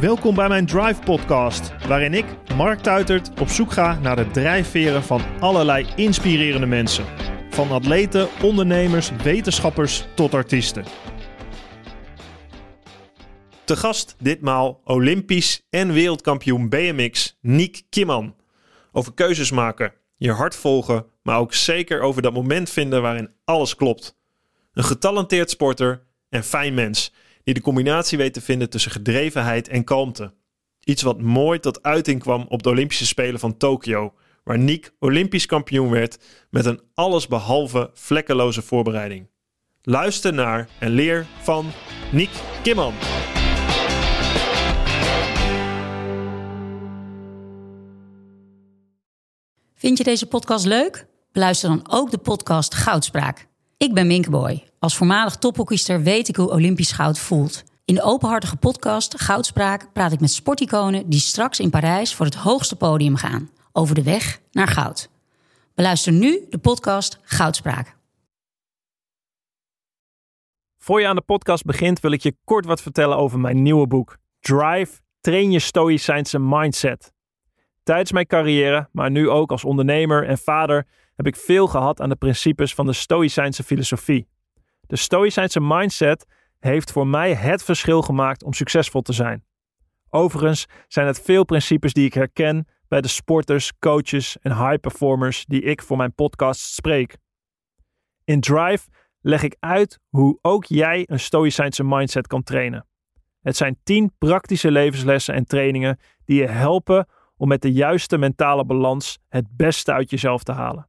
Welkom bij mijn Drive podcast, waarin ik, Mark Tuitert, op zoek ga naar de drijfveren van allerlei inspirerende mensen. Van atleten, ondernemers, wetenschappers tot artiesten. Te gast ditmaal Olympisch en wereldkampioen BMX Niek Kimman. Over keuzes maken, je hart volgen, maar ook zeker over dat moment vinden waarin alles klopt. Een getalenteerd sporter en fijn mens die de combinatie weet te vinden tussen gedrevenheid en kalmte. Iets wat mooi tot uiting kwam op de Olympische Spelen van Tokio, waar Niek Olympisch kampioen werd met een allesbehalve vlekkeloze voorbereiding. Luister naar en leer van Niek Kimman. Vind je deze podcast leuk? Beluister dan ook de podcast Goudspraak. Ik ben Minkeboy. Als voormalig tophockeyster weet ik hoe Olympisch goud voelt. In de openhartige podcast Goudspraak praat ik met sporticonen die straks in Parijs voor het hoogste podium gaan. Over de weg naar goud. Beluister nu de podcast Goudspraak. Voor je aan de podcast begint wil ik je kort wat vertellen over mijn nieuwe boek. Drive, train je stoïcijnse mindset. Tijdens mijn carrière, maar nu ook als ondernemer en vader, heb ik veel gehad aan de principes van de stoïcijnse filosofie. De stoïcijnse mindset heeft voor mij het verschil gemaakt om succesvol te zijn. Overigens zijn het veel principes die ik herken bij de sporters, coaches en high performers die ik voor mijn podcast spreek. In Drive leg ik uit hoe ook jij een stoïcijnse mindset kan trainen. Het zijn 10 praktische levenslessen en trainingen die je helpen om met de juiste mentale balans het beste uit jezelf te halen,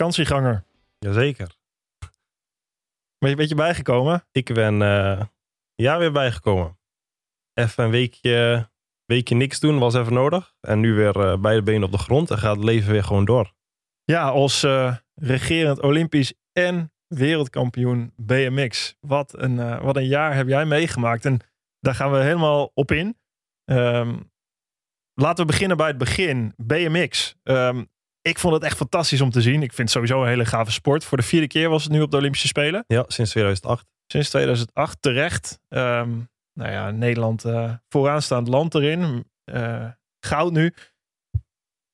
Vakantieganger. Jazeker. Ben je, ben je bijgekomen? Ik ben uh, ja weer bijgekomen. Even een weekje, weekje niks doen was even nodig. En nu weer uh, beide benen op de grond en gaat het leven weer gewoon door. Ja, als uh, regerend Olympisch en wereldkampioen BMX. Wat een, wat een jaar heb jij meegemaakt. En daar gaan we helemaal op in. Um, laten we beginnen bij het begin. BMX. Um, ik vond het echt fantastisch om te zien. Ik vind het sowieso een hele gave sport. Voor de vierde keer was het nu op de Olympische Spelen. Ja, sinds 2008. Sinds 2008 terecht. Um, nou ja, Nederland uh, vooraanstaand land erin. Uh, goud nu.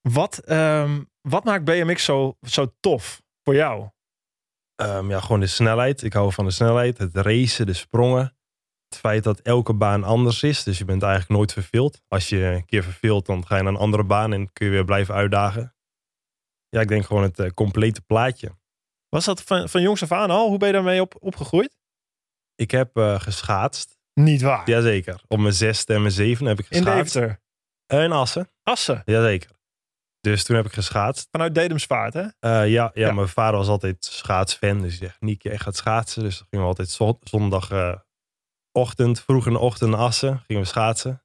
Wat, um, wat maakt BMX zo, zo tof voor jou? Um, ja, gewoon de snelheid. Ik hou van de snelheid. Het racen, de sprongen. Het feit dat elke baan anders is. Dus je bent eigenlijk nooit verveeld. Als je een keer verveelt, dan ga je naar een andere baan en kun je weer blijven uitdagen. Ja, ik denk gewoon het uh, complete plaatje. Was dat van, van jongs af aan al? Hoe ben je daarmee op, opgegroeid? Ik heb uh, geschaatst. Niet waar? Jazeker. Op mijn zesde en mijn zevende heb ik geschaatst. In Deventer? Uh, in Assen. Assen? Jazeker. Dus toen heb ik geschaatst. Vanuit Dedemsvaart, hè? Uh, ja, ja, ja, mijn vader was altijd schaatsfan. Dus hij zegt, Nieke, echt gaat schaatsen. Dus dan gingen we altijd zondagochtend, vroeg in de ochtend naar Assen. Gingen we schaatsen.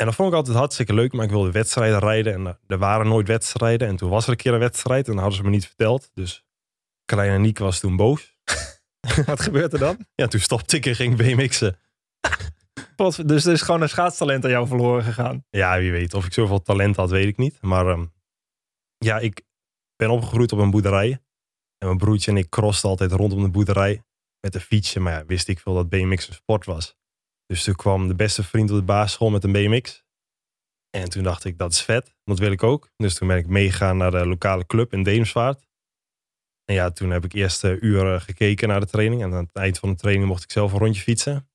En dat vond ik altijd hartstikke leuk, maar ik wilde wedstrijden rijden. En eh, er waren nooit wedstrijden. En toen was er een keer een wedstrijd en dat hadden ze me niet verteld. Dus kleine Niek was toen boos. Wat gebeurde er dan? Ja, toen stopte ik en ging BMX'en. dus er is gewoon een schaatstalent aan jou verloren gegaan? Ja, wie weet. Of ik zoveel talent had, weet ik niet. Maar um, ja, ik ben opgegroeid op een boerderij. En mijn broertje en ik crossten altijd rondom de boerderij met een fietsje. Maar ja, wist ik veel dat BMX een sport was. Dus toen kwam de beste vriend op de basisschool met een BMX. En toen dacht ik, dat is vet. Dat wil ik ook. Dus toen ben ik meegegaan naar de lokale club in Deemsvaart. En ja, toen heb ik eerst uh, uren gekeken naar de training. En aan het eind van de training mocht ik zelf een rondje fietsen.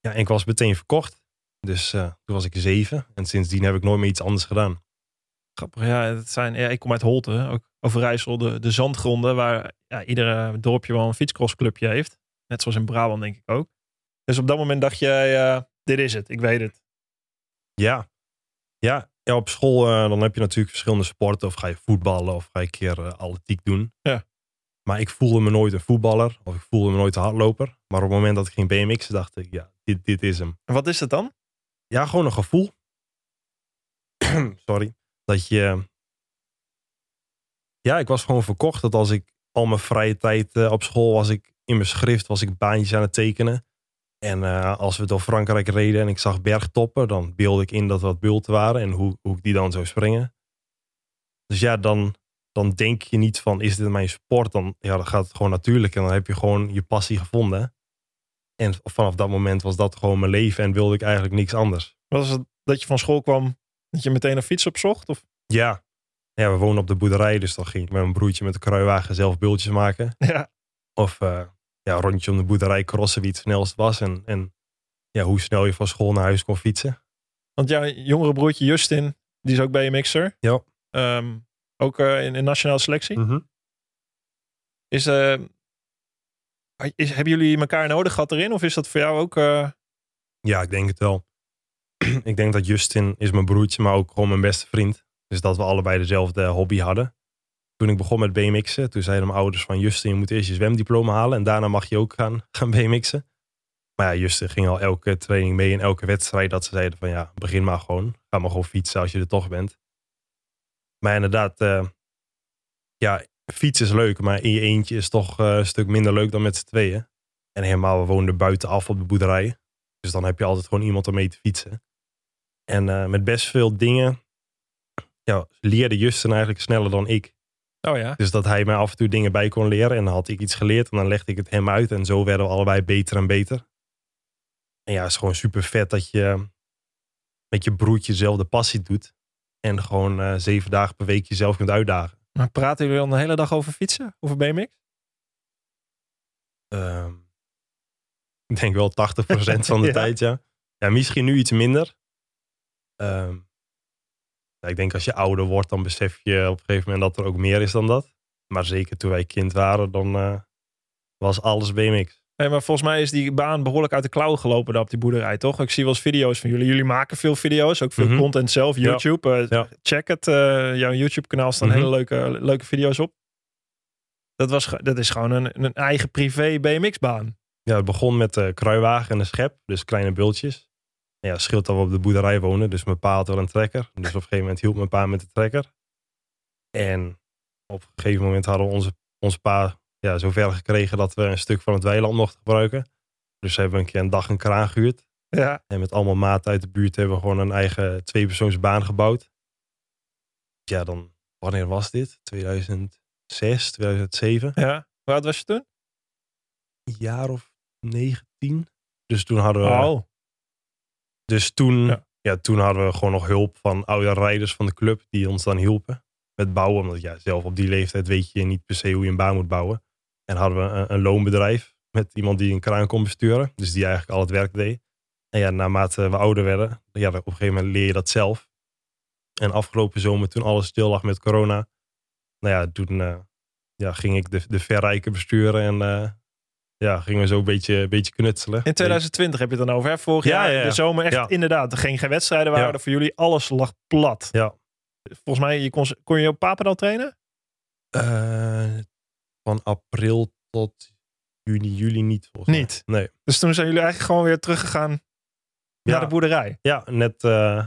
Ja, en ik was meteen verkocht. Dus uh, toen was ik zeven. En sindsdien heb ik nooit meer iets anders gedaan. Grappig, ja. Het zijn, ja ik kom uit Holte, ook Overijssel, de, de zandgronden. Waar ja, iedere dorpje wel een fietscrossclubje heeft. Net zoals in Brabant denk ik ook. Dus op dat moment dacht jij, uh, dit is het, ik weet het. Ja, ja. Ja, op school eh, dan heb je natuurlijk verschillende sporten. Of ga je voetballen of ga je een keer uh, atletiek doen. Ja. Maar ik voelde me nooit een voetballer of ik voelde me nooit een hardloper. Maar op het moment dat ik ging BMX dacht ik, ja, dit, dit is hem. En wat is het dan? Ja, gewoon een gevoel. Sorry. Dat je... Ja, ik was gewoon verkocht dat als ik al mijn vrije tijd op school was ik in mijn schrift, was ik baantjes aan het tekenen. En uh, als we door Frankrijk reden en ik zag bergtoppen, dan beelde ik in dat dat bulten waren en hoe, hoe ik die dan zou springen. Dus ja, dan, dan denk je niet van, is dit mijn sport? Dan, ja, dan gaat het gewoon natuurlijk en dan heb je gewoon je passie gevonden. En vanaf dat moment was dat gewoon mijn leven en wilde ik eigenlijk niks anders. Was het dat je van school kwam, dat je meteen een fiets opzocht? Of? Ja. ja, we wonen op de boerderij, dus dan ging ik met mijn broertje met de kruiwagen zelf bultjes maken. Ja. Of uh, ja, rondje om de boerderij crossen wie het snelst was. En, en ja, hoe snel je van school naar huis kon fietsen. Want jouw jongere broertje Justin, die is ook BMX'er. Ja. Um, ook uh, in, in nationale selectie. Mm -hmm. Is, uh, is, hebben jullie elkaar nodig gehad erin? Of is dat voor jou ook... Uh... Ja, ik denk het wel. ik denk dat Justin is mijn broertje, maar ook gewoon mijn beste vriend. Dus dat we allebei dezelfde hobby hadden toen ik begon met BMX'en, toen zeiden mijn ouders van Justin, je moet eerst je zwemdiploma halen en daarna mag je ook gaan, gaan BMX'en. Maar ja, Justin ging al elke training mee in elke wedstrijd dat ze zeiden van ja, begin maar gewoon. Ga maar gewoon fietsen als je er toch bent. Maar inderdaad, uh, ja, fietsen is leuk, maar in je eentje is toch uh, een stuk minder leuk dan met z'n tweeën. En helemaal, we woonden buitenaf op de boerderij. Dus dan heb je altijd gewoon iemand om mee te fietsen. En uh, met best veel dingen ja, leerde Justin eigenlijk sneller dan ik. Oh ja. Dus dat hij mij af en toe dingen bij kon leren. En dan had ik iets geleerd en dan legde ik het hem uit. En zo werden we allebei beter en beter. En ja, het is gewoon super vet dat je met je broertje dezelfde passie doet. En gewoon uh, zeven dagen per week jezelf kunt uitdagen. Maar praten jullie dan de hele dag over fietsen? Over BMX? Uh, ik denk wel 80% van de ja. tijd, ja. Ja, misschien nu iets minder. Uh, ik denk als je ouder wordt, dan besef je op een gegeven moment dat er ook meer is dan dat. Maar zeker toen wij kind waren, dan uh, was alles BMX. Hey, maar volgens mij is die baan behoorlijk uit de klauwen gelopen daar op die boerderij, toch? Ik zie wel eens video's van jullie. Jullie maken veel video's, ook veel mm -hmm. content zelf. YouTube, ja. Uh, ja. check het. Uh, jouw YouTube-kanaal staan mm -hmm. hele leuke, leuke video's op. Dat, was, dat is gewoon een, een eigen privé BMX-baan. Ja, het begon met de kruiwagen en een schep, dus kleine bultjes ja, scheelt dat we op de boerderij wonen. Dus mijn pa had wel een trekker. Dus op een gegeven moment hielp mijn pa met de trekker. En op een gegeven moment hadden we onze, onze pa ja, zover gekregen dat we een stuk van het weiland mochten gebruiken. Dus hebben we een keer een dag een kraan gehuurd. Ja. En met allemaal maat uit de buurt hebben we gewoon een eigen tweepersoonsbaan gebouwd. Ja, dan, wanneer was dit? 2006, 2007. Ja, hoe oud was je toen? Een jaar of 19. Dus toen hadden we. Dus toen, ja. ja. toen hadden we gewoon nog hulp van oude rijders van de club die ons dan hielpen met bouwen. Omdat ja, zelf op die leeftijd weet je niet per se hoe je een baan moet bouwen. En hadden we een, een loonbedrijf met iemand die een kraan kon besturen. Dus die eigenlijk al het werk deed. En ja, naarmate we ouder werden, ja, op een gegeven moment leer je dat zelf. En afgelopen zomer, toen alles stil lag met corona, nou ja, toen uh, ja, ging ik de, de verrijken besturen en uh, ja, gingen we zo een beetje, beetje knutselen. In 2020 heb je het dan over, hè? Vorig ja, jaar, ja, ja. de zomer, echt inderdaad. Er geen, geen wedstrijden waren er voor jullie. Alles lag plat. Ja. Volgens mij, je kon, kon je op Papendal trainen? Uh, van april tot juni, juli niet. Volgens niet? Mij. Nee. Dus toen zijn jullie eigenlijk gewoon weer teruggegaan naar de boerderij? Ja, net uh,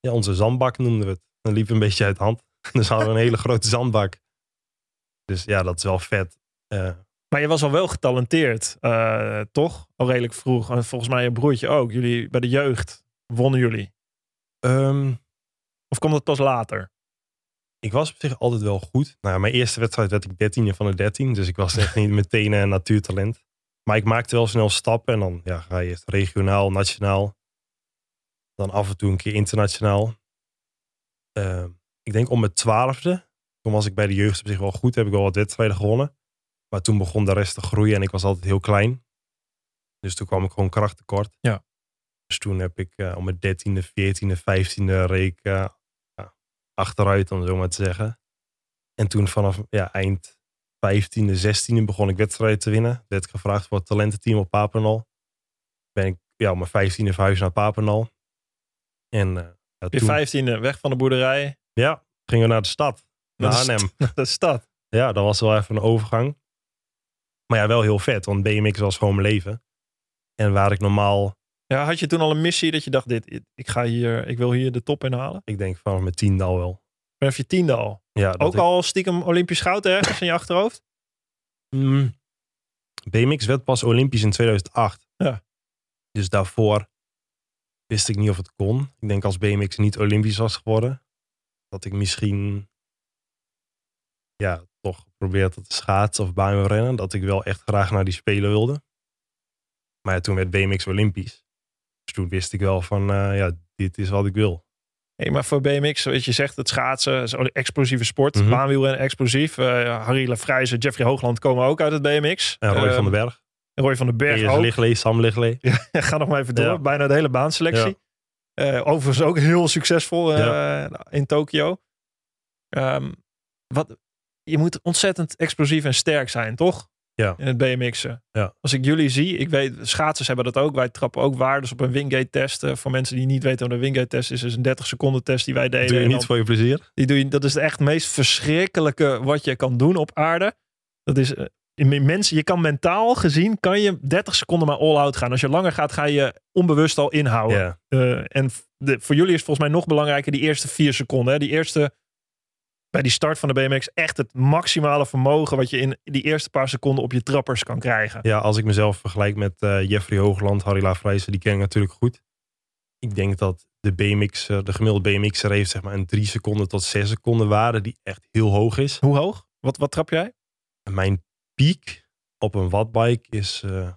ja, onze zandbak noemden we het. Dan liep een beetje uit de hand. Dus hadden we een hele grote zandbak. Dus ja, dat is wel vet. Uh, maar je was al wel getalenteerd, uh, toch? Al redelijk vroeg. En volgens mij je broertje ook. Jullie bij de jeugd wonnen jullie. Um, of kwam dat pas later? Ik was op zich altijd wel goed. Nou, mijn eerste wedstrijd werd ik dertiende van de dertien. Dus ik was echt niet meteen een natuurtalent. Maar ik maakte wel snel stappen. En dan ja, ga je eerst regionaal, nationaal. Dan af en toe een keer internationaal. Uh, ik denk om mijn twaalfde. Toen was ik bij de jeugd op zich wel goed. Heb ik wel wat wedstrijden gewonnen. Maar toen begon de rest te groeien en ik was altijd heel klein. Dus toen kwam ik gewoon krachttekort. Ja. Dus toen heb ik uh, om mijn dertiende, veertiende, vijftiende reek uh, achteruit, om zo maar te zeggen. En toen vanaf ja, eind vijftiende, zestiende begon ik wedstrijden te winnen. Werd gevraagd voor het talententeam op Papendal. Ben ik ja, om mijn vijftiende verhuisd naar Papendal. En uh, Ja, Je toen- vijftiende, weg van de boerderij. ja, gingen we naar de stad. Naar Naar de st- de stad. Ja, dat was wel even een overgang. Maar ja, wel heel vet, want BMX was gewoon mijn leven. En waar ik normaal, Ja, had je toen al een missie dat je dacht, dit, ik, ga hier, ik wil hier de top inhalen? ik denk vanaf mijn tiende al wel. Vanaf je tiende al. Ja, Ook ik- al stiekem Olympisch goud ergens in je achterhoofd? Mm. BMX werd pas Olympisch in 2008. Ja. Dus daarvoor wist ik niet of het kon. Ik denk als BMX niet Olympisch was geworden, dat ik misschien ja, toch geprobeerd te schaatsen of baanrennen. Dat ik wel echt graag naar die Spelen wilde. Maar ja, toen werd BMX Olympisch. Dus toen wist ik wel van, eh, ja, dit is wat ik wil. Hey, maar voor BMX, weet je zegt het schaatsen is een explosieve sport. Mhm. Baanwielrennen explosief. Eh Harry Lafrijze, Jeffrey Hoogland komen ook uit het BMX. En Roy Ehm, van den Berg, Roy van den Berg Eris ook. Sam Lichlee. Ga nog maar even door. Ja. Bijna de hele baanselectie. Eh, overigens ook heel succesvol Ja. in Tokio. Ehm, wat, je moet ontzettend explosief en sterk zijn, toch? Ja. In het BMX'en. Ja. Als ik jullie zie, ik weet, schaatsers hebben dat ook. Wij trappen ook waardes op een Wingate test. Eh, voor mensen die niet weten wat een Wingate test is, is een 30 seconden test die wij deden. Doe je niet voor je plezier? die doe je, dat is echt het meest verschrikkelijke wat je kan doen op aarde. Dat is, in mensen, je kan mentaal gezien, kan je 30 seconden maar all-out gaan. Als je langer gaat, ga je onbewust al inhouden. Ja. Eh, en de, voor jullie is volgens mij nog belangrijker die eerste vier seconden. Hè? Die eerste, bij die start van de BMX, echt het maximale vermogen wat je in die eerste paar seconden op je trappers kan krijgen. Ja, als ik mezelf vergelijk met eh, Jeffrey Hoogland, Harry Lafrijzen, die ken ik natuurlijk goed. Ik denk dat de BMX, de gemiddelde BMX'er heeft zeg maar een 3 seconden tot 6 seconden waarde die echt heel hoog is. Hoe hoog? Wat, wat trap jij? Mijn piek op een wattbike is eh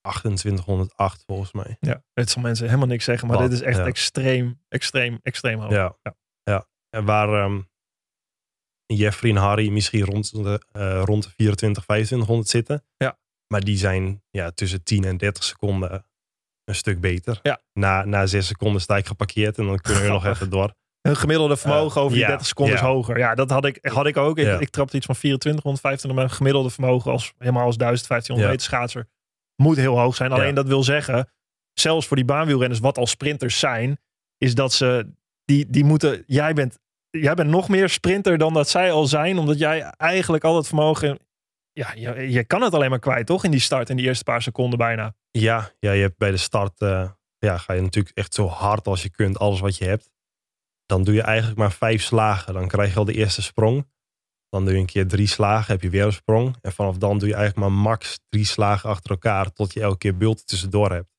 2808 volgens mij. Ja, het zal mensen helemaal niks zeggen, maar Wat? dit is echt Ja. extreem, extreem, extreem hoog. Ja. Ja. ja. En waar ehm, Jeffrey en Harry misschien rond de, eh, rond de 24, 2500 zitten. Ja. Maar die zijn ja, tussen 10 en 30 seconden een stuk beter. Ja. Na, na 6 seconden sta ik geparkeerd en dan kunnen we nog even door. Hun gemiddelde vermogen over die ja, 30 seconden ja. is hoger. Ja, dat had ik, had ik ook. Ik, Ja. ik trapte iets van 24, 125. Mijn gemiddelde vermogen als helemaal als 1000, 1500 Ja. meter schaatser moet heel hoog zijn. Alleen dat wil zeggen, zelfs voor die baanwielrenners, wat al sprinters zijn, is dat ze die, die moeten. Jij bent, jij bent nog meer sprinter dan dat zij al zijn, omdat jij eigenlijk al het vermogen. Ja, je, kan het alleen maar kwijt, toch? In die start, in die eerste paar seconden bijna. Ja, ja je hebt bij de start eh, ja, ga je natuurlijk echt zo hard als je kunt, alles wat je hebt. Dan doe je eigenlijk maar vijf slagen. Dan krijg je al de eerste sprong. Dan doe je een keer drie slagen, heb je weer een sprong. En vanaf dan doe je eigenlijk maar max drie slagen achter elkaar. Tot je elke keer bulten tussendoor hebt.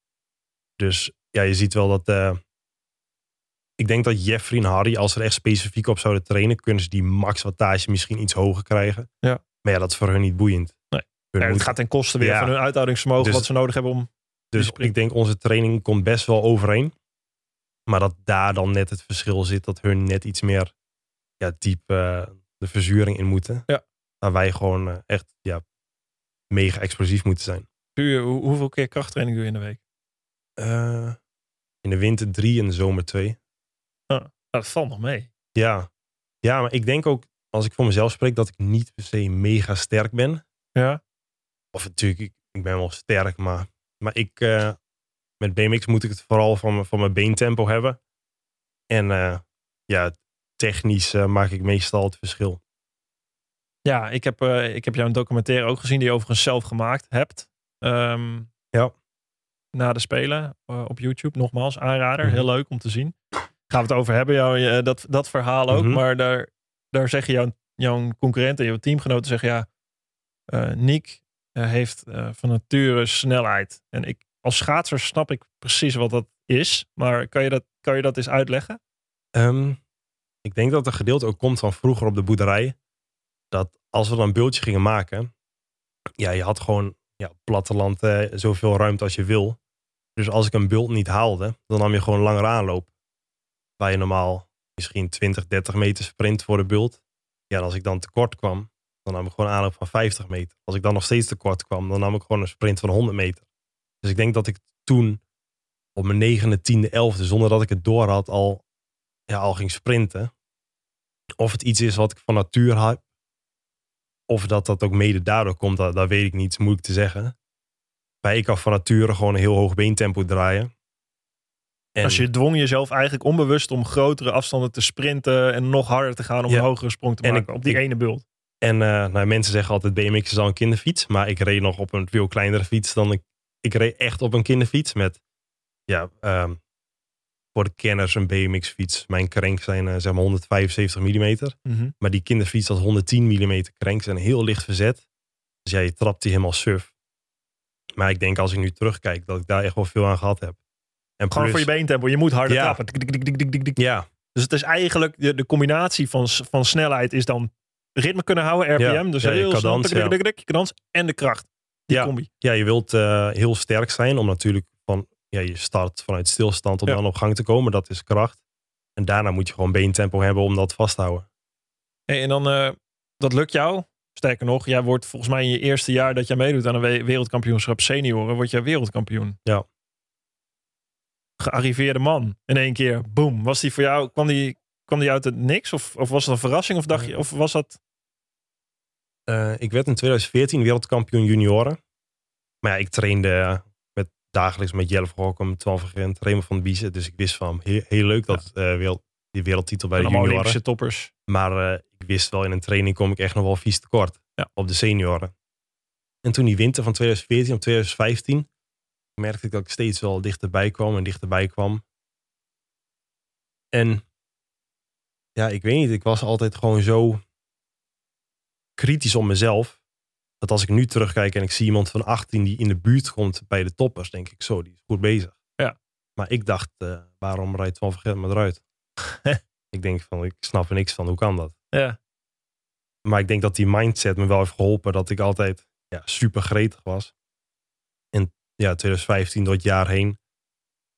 Dus ja, je ziet wel dat... eh, ik denk dat Jeffrey en Harry, als ze er echt specifiek op zouden trainen... kunnen ze die max wattage misschien iets hoger krijgen. Ja. Maar ja, dat is voor hun niet boeiend. Nee. Hun Ja, het gaat ten koste weer Ja. van hun uithoudingsvermogen, Dus- wat ze nodig hebben om. Dus ik denk onze training komt best wel overeen. Maar dat daar dan net het verschil zit. Dat hun net iets meer ja, diep eh, de verzuring in moeten. Ja. Waar wij gewoon eh, echt ja, mega explosief moeten zijn. Doe je, hoe- hoeveel keer krachttraining doe je in de week? Eh, in de winter drie, in de zomer twee. Nou, dat valt nog mee. Ja. ja, maar ik denk ook als ik voor mezelf spreek dat ik niet per se mega sterk ben. Ja. Of natuurlijk, ik, ik ben wel sterk, maar, maar ik, eh, met BMX moet ik het vooral van, mijn- van mijn beentempo hebben. En eh, ja, technisch eh, maak ik meestal het verschil. Ja, ik heb, ik heb jouw documentaire ook gezien, die je overigens zelf gemaakt hebt. Ehm, Ja. Na de Spelen op YouTube, nogmaals, aanrader. Mhm. Heel leuk om te zien. Gaan we het over hebben, jou, je- dat, dat verhaal ook. Mhm. Maar daar, daar zeggen jouw, jouw concurrenten, jouw teamgenoten zeggen ja, eh Nick eh, heeft eh, van nature snelheid. En ik, als schaatser snap ik precies wat dat is. Maar kan je dat, kan je dat eens uitleggen? Ehm, ik denk dat het een gedeelte ook komt van vroeger op de boerderij. Dat als we dan een bultje gingen maken. Ja, je had gewoon ja, platteland eh, zoveel ruimte als je wil. Dus als ik een bult niet haalde, dan nam je gewoon langer aanloop. Waar je normaal misschien 20, 30 meter sprint voor de bult. Ja, en als ik dan tekort kwam, dan nam ik gewoon aanloop van 50 meter. Als ik dan nog steeds tekort kwam, dan nam ik gewoon een sprint van 100 meter. Dus ik denk dat ik toen op mijn negende, tiende, elfde, zonder dat ik het door had, al ja, al ging sprinten. Of het iets is wat ik van natuur heb. Of dat dat ook mede daardoor komt, dat, weet ik niet. moeilijk te zeggen. Maar ik kan van nature gewoon een heel hoog beentempo draaien. En, Als je dwong jezelf eigenlijk onbewust om grotere afstanden te sprinten en nog harder te gaan om Ja. een hogere sprong te En maken ik- op die ik- ene bult. en eh, nou, mensen zeggen altijd BMX is al een kinderfiets. Maar ik reed nog op een veel kleinere fiets dan ik. Ik reed echt op een kinderfiets met, ja, ehm, voor de kenners een BMX fiets. Mijn cranks zijn eh, zeg maar 175 mm. Maar die kinderfiets had 110 mm cranks en heel licht verzet. Dus ja, je trapt die helemaal suf. Maar ik denk als ik nu terugkijk dat ik daar echt wel veel aan gehad heb. En Gewoon plus- voor je beentempo. Je moet harder Ja. trappen. Ja, Dus het is eigenlijk de, de combinatie van, van snelheid is dan ritme kunnen houden, RPM. Ja. Dus Ja, heel snel, tik, tik, cadans en de kracht. Die Ja. combi. ja, je wilt eh, heel sterk zijn om natuurlijk van ja, je start vanuit stilstand om dan op gang te komen. Dat is kracht. En daarna moet je gewoon beentempo hebben om dat vast te houden. Hey, en dan, eh, dat lukt jou. Sterker nog, jij wordt volgens mij in je eerste jaar dat jij meedoet aan een we- wereldkampioenschap senioren, word jij wereldkampioen. Ja. Gearriveerde man in één keer. Boom. Was die voor jou, kwam die, kwam die uit het niks? Of, of was het een verrassing? Of dacht je, of was dat... Eh, ik werd in 2014 wereldkampioen junioren. Maar ja, ik trainde eh, met, dagelijks met Jelle Twan van Gent, Raymond van Biezen. Dus ik wist van heel, heel leuk dat eh, wereld, die wereldtitel bij de junioren. Olympische toppers. Maar eh, ik wist wel in een training kom ik echt nog wel vies tekort Ja. op de senioren. En toen die winter van 2014 op 2015 merkte ik dat ik steeds wel dichterbij kwam en dichterbij kwam. En ja, ik weet niet, ik was altijd gewoon zo kritisch op mezelf. Dat als ik nu terugkijk en ik zie iemand van 18 die in de buurt komt bij de toppers, denk ik zo, die is goed bezig. Ja. Maar ik dacht, eh, waarom rijdt Van Vergeet me eruit? ik denk van, ik snap er niks van, hoe kan dat? Ja. Maar ik denk dat die mindset me wel heeft geholpen dat ik altijd ja, super gretig was. Ja, 2015 door het jaar heen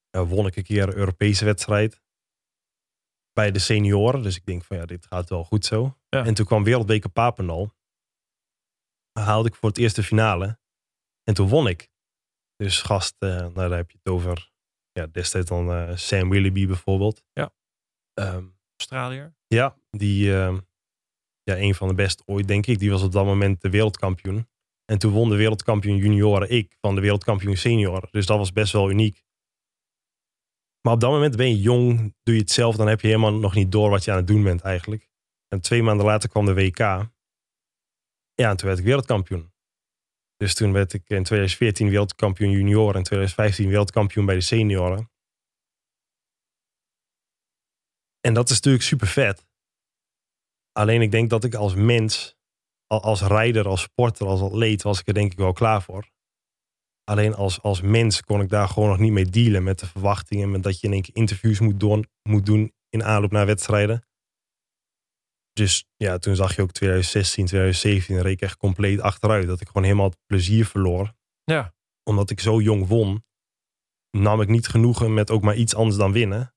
eh, won ik een keer een Europese wedstrijd bij de senioren. Dus ik denk van ja, dit gaat wel goed zo. Ja. En toen kwam Wereldbeker Papendal. Haalde ik voor het eerst de finale. En toen won ik. Dus gast, eh, nou daar heb je het over. Ja, destijds dan eh, Sam Willoughby bijvoorbeeld. Ja. Ehm, Australiër. ja, die, ehm, ja, een van de best ooit, denk ik. Die was op dat moment de wereldkampioen. En toen won de wereldkampioen junioren ik van de wereldkampioen senioren. Dus dat was best wel uniek. Maar op dat moment ben je jong, doe je het zelf, dan heb je helemaal nog niet door wat je aan het doen bent eigenlijk. En twee maanden later kwam de WK. Ja, en toen werd ik wereldkampioen. Dus toen werd ik in 2014 wereldkampioen junioren en 2015 wereldkampioen bij de senioren. En dat is natuurlijk super vet. Alleen ik denk dat ik als mens, als rijder, als sporter, als atleet, was ik er denk ik wel klaar voor. Alleen als, als mens kon ik daar gewoon nog niet mee dealen met de verwachtingen. Met dat je in één keer interviews moet doen, moet doen in aanloop naar wedstrijden. Dus ja, toen zag je ook 2016, 2017 reed ik echt compleet achteruit. Dat ik gewoon helemaal het plezier verloor. Ja. Omdat ik zo jong won, nam ik niet genoegen met ook maar iets anders dan winnen.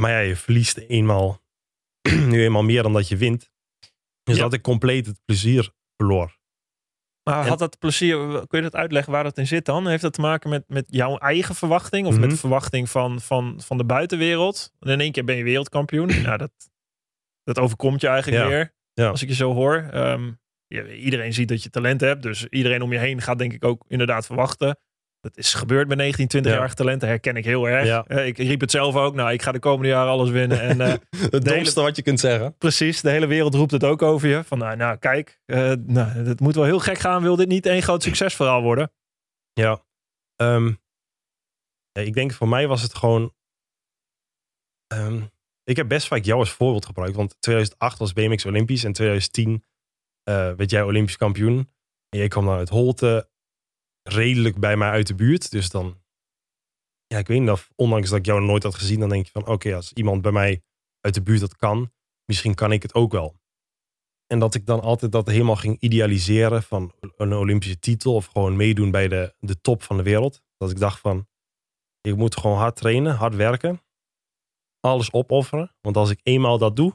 Maar ja, je verliest eenmaal, nu eenmaal meer dan dat je wint. Dus Ja. dat ik compleet het plezier verloor. Maar had dat plezier, kun je dat uitleggen waar dat in zit dan? Heeft dat te maken met, met jouw eigen verwachting? Of met Mhm. de verwachting van, van, van de buitenwereld? En in één keer ben je wereldkampioen. ja, dat, dat overkomt je eigenlijk Ja. weer. Ja. Als ik je zo hoor. Ehm, iedereen ziet dat je talent hebt. Dus iedereen om je heen gaat denk ik ook inderdaad verwachten. Dat is gebeurd bij 19, 20-jarige talenten. Herken ik heel erg. Ja. Eh, ik riep het zelf ook. Nou, ik ga de komende jaren alles winnen. En eh, Het domste wat je kunt zeggen. Precies, de hele wereld roept het ook over je. Van nou, nou kijk, eh, nou, het moet wel heel gek gaan. Wil dit niet één groot succesverhaal worden? Ja. Ehm, ja, ik denk voor mij was het gewoon. ehm, ik heb best vaak jou als voorbeeld gebruikt. Want 2008 was BMX Olympisch en 2010 eh, werd jij Olympisch kampioen. En jij kwam dan uit Holte redelijk bij mij uit de buurt. Dus dan, ja, ik weet niet of, ondanks dat ik jou nooit had gezien, dan denk je van, oké, als iemand bij mij uit de buurt dat kan, misschien kan ik het ook wel. En dat ik dan altijd dat helemaal ging idealiseren van een Olympische titel of gewoon meedoen bij de, de top van de wereld. Dat ik dacht van, ik moet gewoon hard trainen, hard werken, alles opofferen. Want als ik eenmaal dat doe,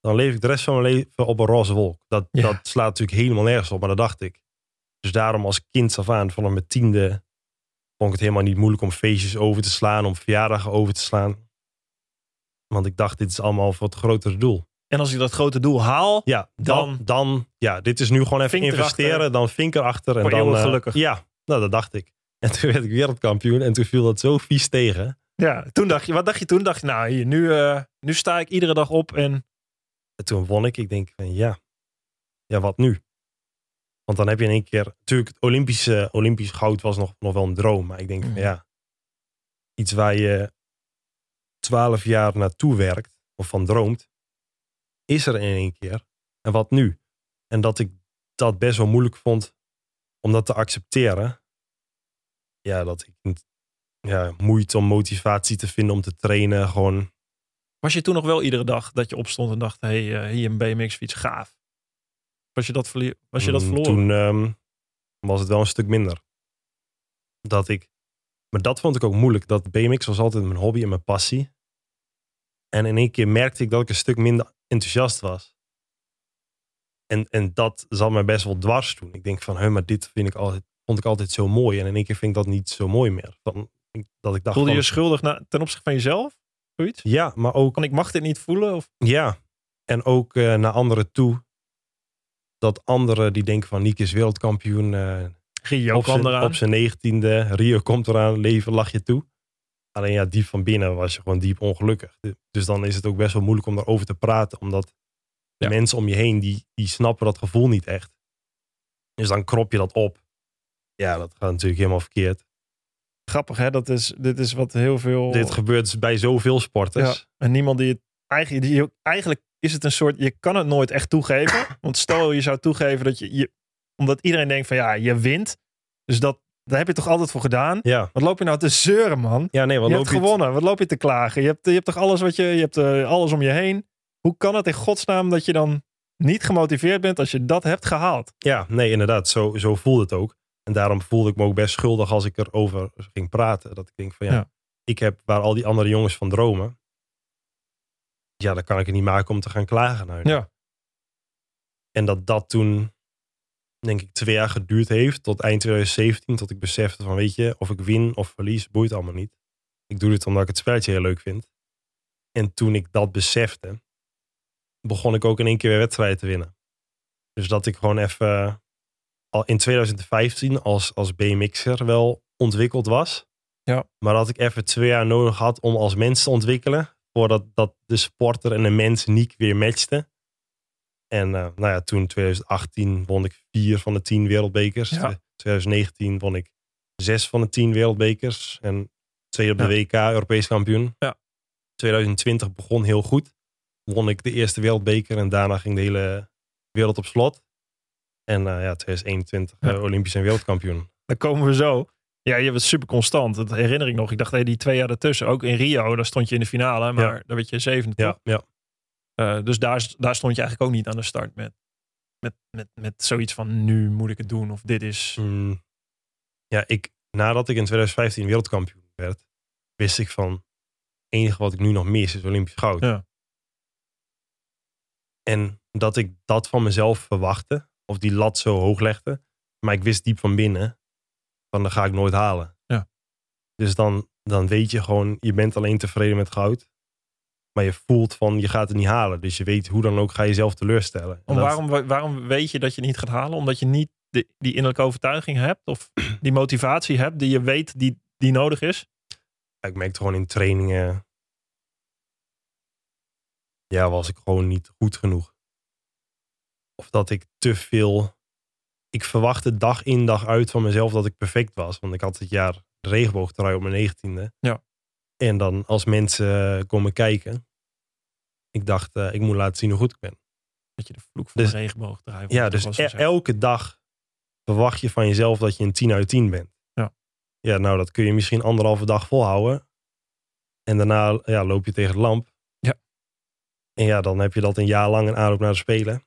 dan leef ik de rest van mijn leven op een roze wolk. Dat, Ja. dat slaat natuurlijk helemaal nergens op, maar dat dacht ik. Dus daarom als kind af aan, vanaf mijn tiende, vond ik het helemaal niet moeilijk om feestjes over te slaan, om verjaardagen over te slaan. Want ik dacht, dit is allemaal voor het grotere doel. En als ik dat grote doel haal, Ja, dan, Dan- dan, ja, dit is nu gewoon even erachter. investeren, dan vink erachter. En dan, eh, gelukkig. Ja, nou, dat dacht ik. En toen werd ik wereldkampioen en toen viel dat zo vies tegen. Ja, toen dacht je, wat dacht je toen? Dacht je, nou hier, nu, eh, nu sta ik iedere dag op en En toen won ik. Ik denk van ja, ja wat nu? Want dan heb je in één keer, natuurlijk het Olympische, Olympisch goud was nog, nog wel een droom. Maar ik denk van Mhm. ja, iets waar je twaalf jaar naartoe werkt of van droomt, is er in één keer. En wat nu? En dat ik dat best wel moeilijk vond om dat te accepteren. Ja, dat ik ja, moeite om motivatie te vinden om te trainen. Gewoon, was je toen nog wel iedere dag dat je opstond en dacht, hé, hey, eh, hier een BMX fiets, gaaf. Was je dat, verlie- was je dat Mm, verloren? Toen ehm, was het wel een stuk minder. Dat ik, maar dat vond ik ook moeilijk. Dat BMX was altijd mijn hobby en mijn passie. En in één keer merkte ik dat ik een stuk minder enthousiast was. En, en dat zat mij best wel dwars toen. Ik denk van, hé, maar dit vind ik altijd, vond ik altijd zo mooi. En in één keer vind ik dat niet zo mooi meer. Van, dat ik dacht Voelde je schuldig na, ten opzichte van jezelf? Zoiets? ja, maar ook Van ik mag dit niet voelen? Of? Ja, en ook eh, naar anderen toe. Dat anderen die denken van Niek is wereldkampioen. eh, Rio op, kwam zijn, eraan. op zijn negentiende. Rio komt eraan, leven lach je toe. Alleen ja, diep van binnen was je gewoon diep ongelukkig. Dus dan is het ook best wel moeilijk om daarover te praten. Omdat de Ja. mensen om je heen, die, die snappen dat gevoel niet echt. Dus dan krop je dat op. Ja, dat gaat natuurlijk helemaal verkeerd. Grappig hè, dat is, dit is wat heel veel... Dit gebeurt bij zoveel sporters. En niemand die het eigenlijk, die, eigenlijk is het een soort, je kan het nooit echt toegeven. Want stel je zou toegeven dat je, je omdat iedereen denkt van ja, je wint. Dus dat, daar heb je toch altijd voor gedaan. Ja, Wat loop je nou te zeuren man? ja nee, wat je loop hebt je... gewonnen. Wat loop je te klagen? Je hebt, je hebt toch alles wat je, je hebt eh, alles om je heen. Hoe kan het in godsnaam dat je dan niet gemotiveerd bent als je dat hebt gehaald? Ja, nee, inderdaad. Zo, zo voelde het ook. En daarom voelde ik me ook best schuldig als ik erover ging praten. Dat ik denk van ja, Ja. ik heb waar al die andere jongens van dromen. Ja, dan kan ik het niet maken om te gaan klagen. naar hun. Ja. En dat dat toen, denk ik, twee jaar geduurd heeft. Tot eind 2017. Tot ik besefte van weet je, of ik win of verlies, boeit allemaal niet. Ik doe dit omdat ik het spelletje heel leuk vind. En toen ik dat besefte, begon ik ook in één keer weer wedstrijden te winnen. Dus dat ik gewoon even al in 2015 als, als BMX'er wel ontwikkeld was. Ja. Maar dat ik even twee jaar nodig had om als mens te ontwikkelen. Voordat dat de sporter en de mens niet weer matchte. En eh, nou ja, toen 2018 won ik vier van de tien wereldbekers. Ja. 2019 won ik zes van de tien wereldbekers. En twee op de Ja. WK, Europees kampioen. Ja. 2020 begon heel goed. Won ik de eerste wereldbeker en daarna ging de hele wereld op slot. En eh, ja, 2021 Ja. eh, Olympisch en wereldkampioen. Dan komen we zo. Ja, je was super constant. Dat herinner ik nog. Ik dacht, hey, die twee jaar ertussen. Ook in Rio, daar stond je in de finale. Maar Ja. daar werd je zevende. Ja, ja. Eh, dus daar, daar stond je eigenlijk ook niet aan de start met, met, met, met zoiets van nu moet ik het doen. Of dit is... Mm, ja, ik, nadat ik in 2015 wereldkampioen werd, wist ik van, het enige wat ik nu nog mis is Olympisch goud. Ja. En dat ik dat van mezelf verwachtte, of die lat zo hoog legde, maar ik wist diep van binnen, van dat ga ik nooit halen. Ja. Dus dan, dan weet je gewoon, je bent alleen tevreden met goud, maar je voelt van, je gaat het niet halen. Dus je weet hoe dan ook ga je jezelf teleurstellen. En dat- waarom, waarom weet je dat je niet gaat halen? Omdat je niet de, die innerlijke overtuiging hebt? Of die motivatie hebt die je weet die, die nodig is? Ja, ik merkte gewoon in trainingen. Ja, was ik gewoon niet goed genoeg. Of dat ik te veel. Ik verwachtte dag in dag uit van mezelf dat ik perfect was. Want ik had het jaar regenboogtrui op mijn negentiende. Ja. En dan als mensen komen kijken. Ik dacht, eh, ik moet laten zien hoe goed ik ben. Dat je de vloek van Dus- de regenboog draait. Ja, dus e- elke dag verwacht je van jezelf dat je een 10 uit 10 bent. Ja. Ja, nou dat kun je misschien anderhalve dag volhouden. En daarna ja, loop je tegen de lamp. Ja. En ja, dan heb je dat een jaar lang een aanloop naar de Spelen.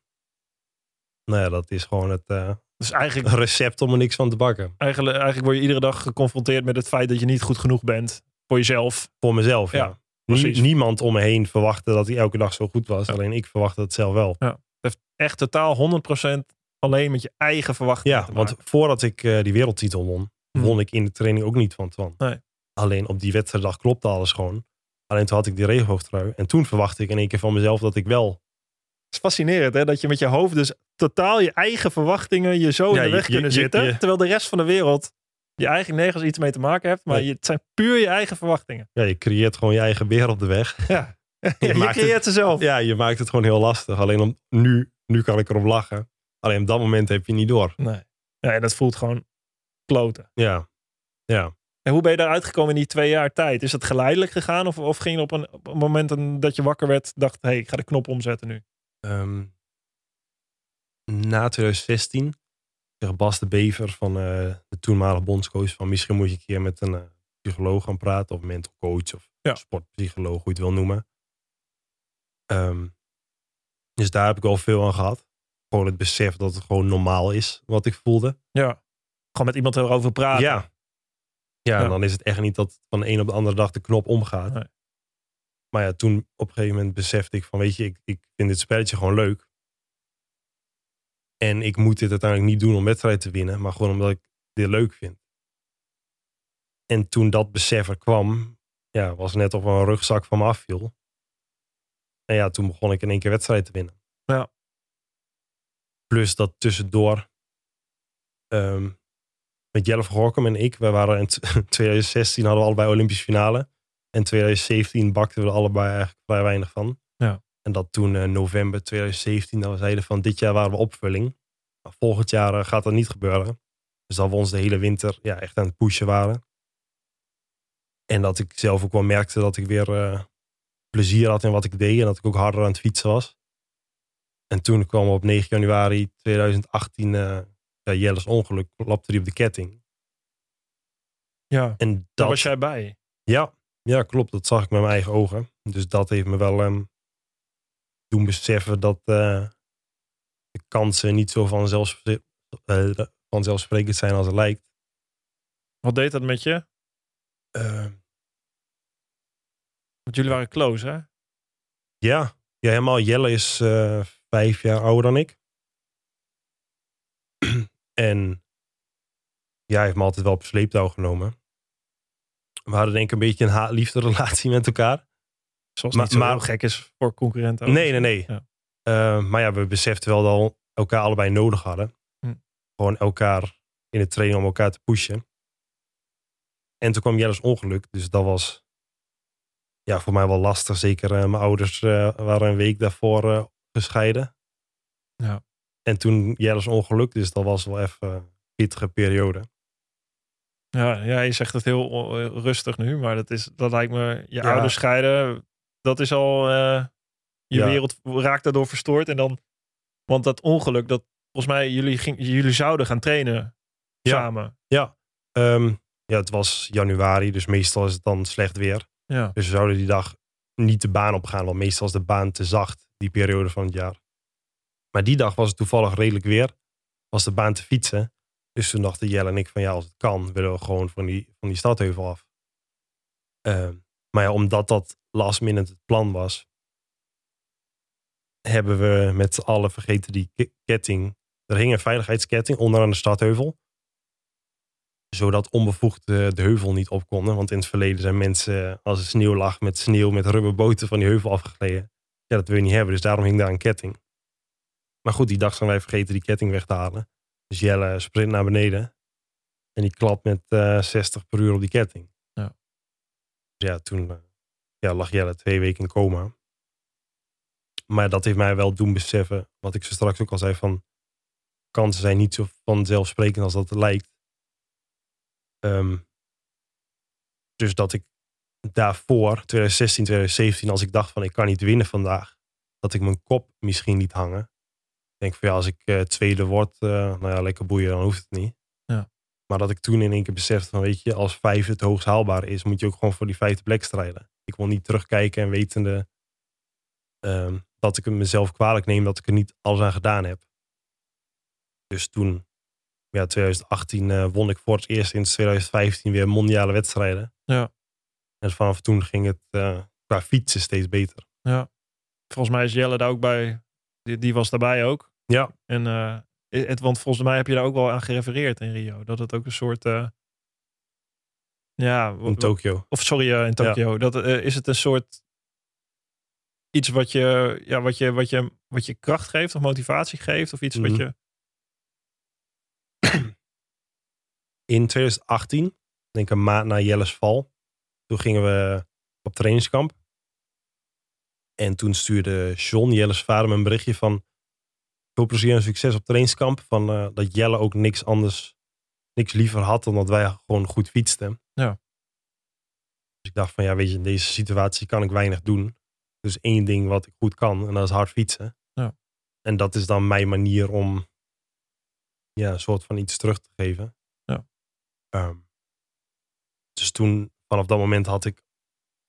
Nou ja, dat is gewoon het eh, Dus eigenlijk, recept om er niks van te bakken. eigenlijk, eigenlijk word je iedere dag geconfronteerd met het feit dat je niet goed genoeg bent voor jezelf. Voor mezelf, ja. Ja. Nie- niemand om me heen verwachtte dat hij elke dag zo goed was. Ja. Alleen ik verwachtte het zelf wel. Het heeft echt totaal 100% alleen met je eigen verwachtingen Ja, want voordat ik eh, die wereldtitel won, Mhm. won ik in de training ook niet van Twan. Nee. Alleen op die wedstrijddag klopte alles gewoon. Alleen toen had ik die regenboogtrui. En toen verwachtte ik in één keer van mezelf dat ik wel... Het is fascinerend hè, dat je met je hoofd dus totaal je eigen verwachtingen je zo Ja, in de weg je- kunnen je- zitten. je- terwijl de rest van de wereld je eigen nergens iets mee te maken hebt, maar het zijn puur je eigen verwachtingen. Ja, je creëert gewoon je eigen op de weg. Ja, Je creëert ze zelf. Ja, je maakt het gewoon heel lastig. Alleen om, nu, nu kan ik erop lachen. Alleen op dat moment heb je niet door. Nee. Ja, en dat voelt gewoon kloten. Ja, ja. En hoe ben je daaruit gekomen in die twee jaar tijd? Is dat geleidelijk gegaan? Of, of ging je op een, op een moment dat je wakker werd, dacht, hé, hey, ik ga de knop omzetten nu? Ehm, na 2016 zegt Bas de Bever van eh, de toenmalige bondscoach van misschien moet je een keer met een eh, psycholoog gaan praten of mental coach of Ja. sportpsycholoog, hoe je het wil noemen. Ehm, dus daar heb ik wel veel aan gehad. Gewoon het besef dat het gewoon normaal is wat ik voelde. Ja. Gewoon met iemand erover praten. Ja. ja. Ja. en dan is het echt niet dat van de een op de andere dag de knop omgaat. Nee. Maar ja, toen op een gegeven moment besefte ik van, weet je, ik, ik vind dit spelletje gewoon leuk. En ik moet dit uiteindelijk niet doen om wedstrijden te winnen, maar gewoon omdat ik dit leuk vind. En toen dat besef er kwam, ja, was net of een rugzak van me afviel. En ja, toen begon ik in één keer wedstrijden te winnen. Ja. Plus dat tussendoor ehm, met Jelle van Gorkum en ik, wij waren in t- 2016 hadden we allebei Olympische finale. En 2017 bakten we er allebei eigenlijk vrij weinig van. Ja. En dat toen eh, november 2017, dat we zeiden van dit jaar waren we opvulling. Maar volgend jaar eh, gaat dat niet gebeuren. Dus dat we ons de hele winter ja, echt aan het pushen waren. En dat ik zelf ook wel merkte dat ik weer eh, plezier had in wat ik deed. En dat ik ook harder aan het fietsen was. En toen kwam op 9 januari 2018 eh ja, Jelle's ongeluk. Klapte hij op de ketting. ja. En Daar dat, was jij bij. ja, ja, klopt. Dat zag ik met mijn eigen ogen. Dus dat heeft me wel ehm, doen beseffen dat eh, de kansen niet zo vanzelfspre- eh, vanzelfsprekend zijn als het lijkt. Wat deed dat met je? Eh, Want jullie waren close, hè? ja. ja, helemaal. Jelle is eh, vijf jaar ouder dan ik. en ja, hij heeft me altijd wel op sleeptouw genomen. We hadden denk ik een beetje een haat-liefde relatie met elkaar. Zoals Maar- niet zo maar- gek is voor concurrenten. ook. Nee, nee, nee. Ja. Eh, maar ja, we beseften wel dat we elkaar allebei nodig hadden. Hm. Gewoon elkaar in het trainen om elkaar te pushen. En toen kwam Jelle's ongeluk. Dus dat was ja, voor mij wel lastig. Zeker eh, mijn ouders eh, waren een week daarvoor gescheiden. Ja. En toen Jelle's ongeluk. Dus dat was wel even een pittige periode. Ja, ja, je zegt het heel eh, rustig nu, maar dat, is, dat lijkt me, je Ja. ouders scheiden, dat is al, eh, je Ja. wereld raakt daardoor verstoord. En dan, want dat ongeluk, dat volgens mij, jullie, ging, jullie zouden gaan trainen Ja. samen. Ja, ehm, ja, het was januari. Dus meestal is het dan slecht weer. Ja, Dus we zouden die dag niet de baan op gaan, want meestal is de baan te zacht, die periode van het jaar. Maar die dag was het toevallig redelijk weer, was de baan te fietsen. Dus toen dachten Jelle en ik van ja, als het kan, willen we gewoon van die, van die stadheuvel af. Ehm, maar ja, omdat dat last minute het plan was, hebben we met z'n allen vergeten die ke- ketting. Er hing een veiligheidsketting onderaan de stadheuvel zodat onbevoegd eh, de heuvel niet op konden. Want in het verleden zijn mensen, als er sneeuw lag, met sneeuw, met rubberboten van die heuvel afgegleden. Ja, dat wil je niet hebben, dus daarom hing daar een ketting. Maar goed, die dag zijn wij vergeten die ketting weg te halen. Dus Jelle sprint naar beneden. En die klapt met eh 60 per uur op die ketting. Ja. Dus ja, toen eh, ja, lag Jelle twee weken in coma. Maar dat heeft mij wel doen beseffen, wat ik zo straks ook al zei, van kansen zijn niet zo vanzelfsprekend als dat het lijkt. Ehm, dus dat ik daarvoor, 2016, 2017, als ik dacht van ik kan niet winnen vandaag, dat ik mijn kop misschien niet hangen. Ik denk van ja, als ik eh, tweede word, eh, nou ja, lekker boeien, dan hoeft het niet. Ja. Maar dat ik toen in één keer besefte van weet je, als vijf het hoogst haalbaar is, moet je ook gewoon voor die vijfde plek strijden. Ik wil niet terugkijken en wetende ehm, dat ik het mezelf kwalijk neem dat ik er niet alles aan gedaan heb. Dus toen ja, 2018 eh, won ik voor het eerst sinds 2015 weer mondiale wedstrijden. Ja. En vanaf toen ging het qua fietsen steeds beter. volgens mij is Jelle daar ook bij, die, die was daarbij ook. Ja. En eh, het, want volgens mij heb je daar ook wel aan gerefereerd in Rio. Dat het ook een soort, eh, ja, In Tokio. of sorry, eh, in Tokio. Dat, is het een soort iets wat je, ja, wat, je, wat, je, wat je kracht geeft of motivatie geeft? Of iets wat Mhm. je... in 2018, ik denk een maand na Jelle's val, toen gingen we op trainingskamp. En toen stuurde John, Jelle's vader, me een berichtje van veel plezier en succes op trainingskamp. Van, eh, dat Jelle ook niks anders, niks liever had dan dat wij gewoon goed fietsten. Ja. Dus ik dacht van ja, weet je, in deze situatie kan ik weinig doen. Dus één ding wat ik goed kan en dat is hard fietsen. Ja. En dat is dan mijn manier om ja, een soort van iets terug te geven. Ja. Ehm, dus toen, vanaf dat moment had ik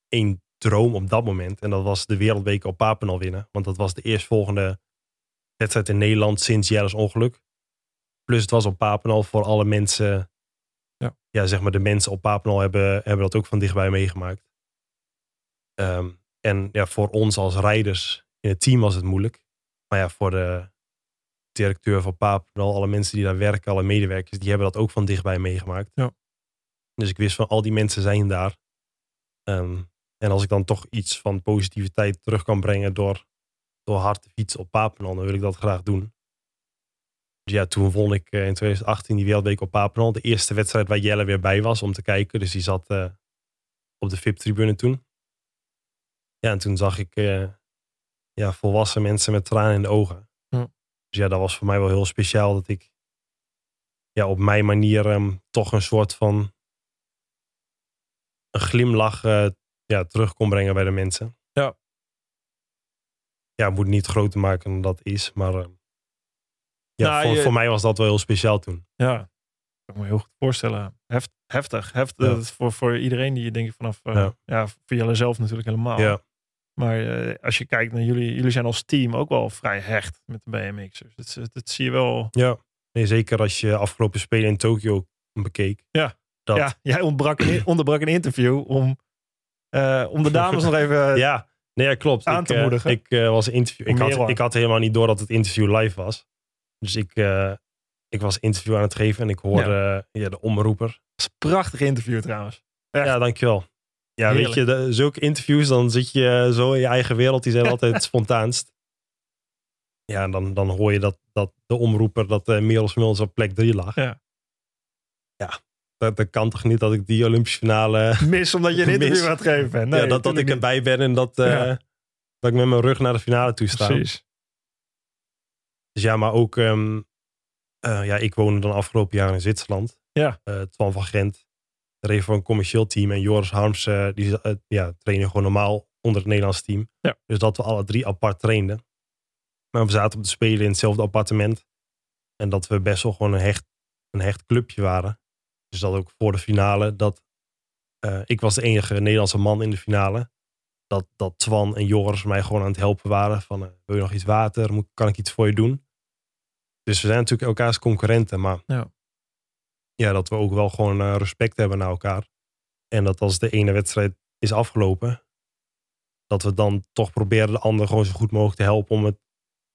één droom op dat moment. En dat was de wereldbeker op Papenal winnen. Want dat was de eerstvolgende wedstrijd in Nederland sinds Jelle's ongeluk. Plus het was op Papenal voor alle mensen. Ja. ja, zeg maar de mensen op Papenal hebben, hebben dat ook van dichtbij meegemaakt. Ehm, en ja, voor ons als rijders in het team was het moeilijk. Maar ja, voor de directeur van Papenal, alle mensen die daar werken, alle medewerkers, die hebben dat ook van dichtbij meegemaakt. Ja. Dus ik wist van al die mensen zijn daar. Ehm, en als ik dan toch iets van positiviteit terug kan brengen door, door hard te fietsen op Papenal, dan wil ik dat graag doen. Dus ja, toen won ik eh, in 2018 die Wereldweek op Papenal. De eerste wedstrijd waar Jelle weer bij was om te kijken. Dus die zat eh, op de VIP-tribune toen. Ja, en toen zag ik eh, ja, volwassen mensen met tranen in de ogen. Ja. Dus ja, dat was voor mij wel heel speciaal dat ik ja, op mijn manier ehm, toch een soort van een glimlach ja, terug kon brengen bij de mensen. Ja. Moet niet groter maken dan dat is, maar ehm, ja, Nou, voor, je- voor mij was dat wel heel speciaal toen. Ja, kan ik me heel goed voorstellen. Heft, heftig. heftig Ja. Is voor, voor iedereen die je denk ik vanaf... eh, Ja. ja. voor jullie zelf natuurlijk helemaal. Ja. Maar eh, als je kijkt naar jullie... Jullie zijn als team ook wel vrij hecht met de BMX'ers. Dat, dat, dat zie je wel... Ja, nee, zeker als je afgelopen spelen in Tokio bekeek. Ja. Dat, Ja, jij ontbrak een, onderbrak een interview om, eh, om de dames nog even... ja, nee, ja, klopt. aan ik, te eh, moedigen. Ik eh, was interview. Ik had, ik had helemaal niet door dat het interview live was. Dus ik, eh, ik was interview aan het geven en ik hoorde eh, ja, de omroeper. Dat is een prachtig interview trouwens. Echt. Ja, dankjewel. Ja, weet je, de, zulke interviews, dan zit je zo in je eigen wereld. Die zijn altijd het spontaanst. Ja, en dan, dan hoor je dat, dat de omroeper dat uh, Merel op plek 3 lag. Ja. Ja, dat, dat kan toch niet dat ik die Olympische finale... Mis omdat je een interview het geven. Nee, ja, dat, dat ik erbij ben en dat, eh, dat ik met mijn rug naar de finale toe sta. Precies. Dus ja, maar ook, ehm, eh, ja, ik woonde dan afgelopen jaar in Zwitserland. Ja. Eh, Twan van Gent reed voor een commercieel team. En Joris Harms, die ja, trainde gewoon normaal onder het Nederlands team. Ja. Dus dat we alle drie apart trainden. Maar we zaten op de spelen in hetzelfde appartement. En dat we best wel gewoon een hecht, een hecht clubje waren. Dus dat ook voor de finale, dat eh, ik was de enige Nederlandse man in de finale. Dat, dat Twan en Joris mij gewoon aan het helpen waren. Van, eh, wil je nog iets water? Moet, kan ik iets voor je doen? Dus we zijn natuurlijk elkaars concurrenten. Maar Ja. ja, dat we ook wel gewoon eh, respect hebben naar elkaar. En dat als de ene wedstrijd is afgelopen, dat we dan toch proberen de ander gewoon zo goed mogelijk te helpen om het,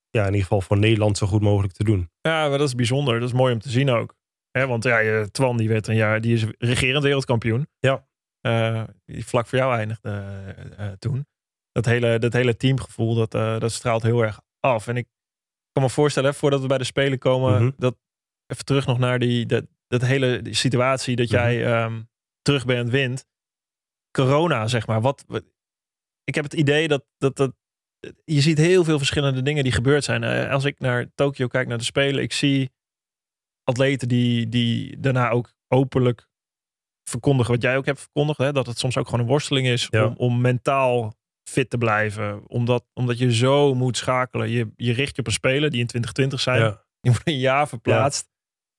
ja, in ieder geval voor Nederland zo goed mogelijk te doen. Ja, maar dat is bijzonder. Dat is mooi om te zien ook. Hè, want ja, je- Twan die werd een jaar, die is regerend wereldkampioen. Ja. Eh, die vlak voor jou eindigde eh, eh, toen. Dat hele, dat hele teamgevoel, dat, eh, dat straalt heel erg af. En ik kan me voorstellen, hè, voordat we bij de Spelen komen, Mhm. dat even terug nog naar die, dat, dat hele die situatie dat Mhm. jij ehm, terug bent wint. Corona, zeg maar. Wat, wat- ik heb het idee dat, dat, dat je ziet heel veel verschillende dingen die gebeurd zijn. Eh, als ik naar Tokio kijk, naar de Spelen, ik zie atleten die, die daarna ook openlijk verkondigen wat jij ook hebt verkondigd. Hè? Dat het soms ook gewoon een worsteling is Ja. om, om mentaal fit te blijven. Omdat, omdat je zo moet schakelen. Je, je richt je op een Spelen die in 2020 zijn. Ja. Die wordt een jaar verplaatst.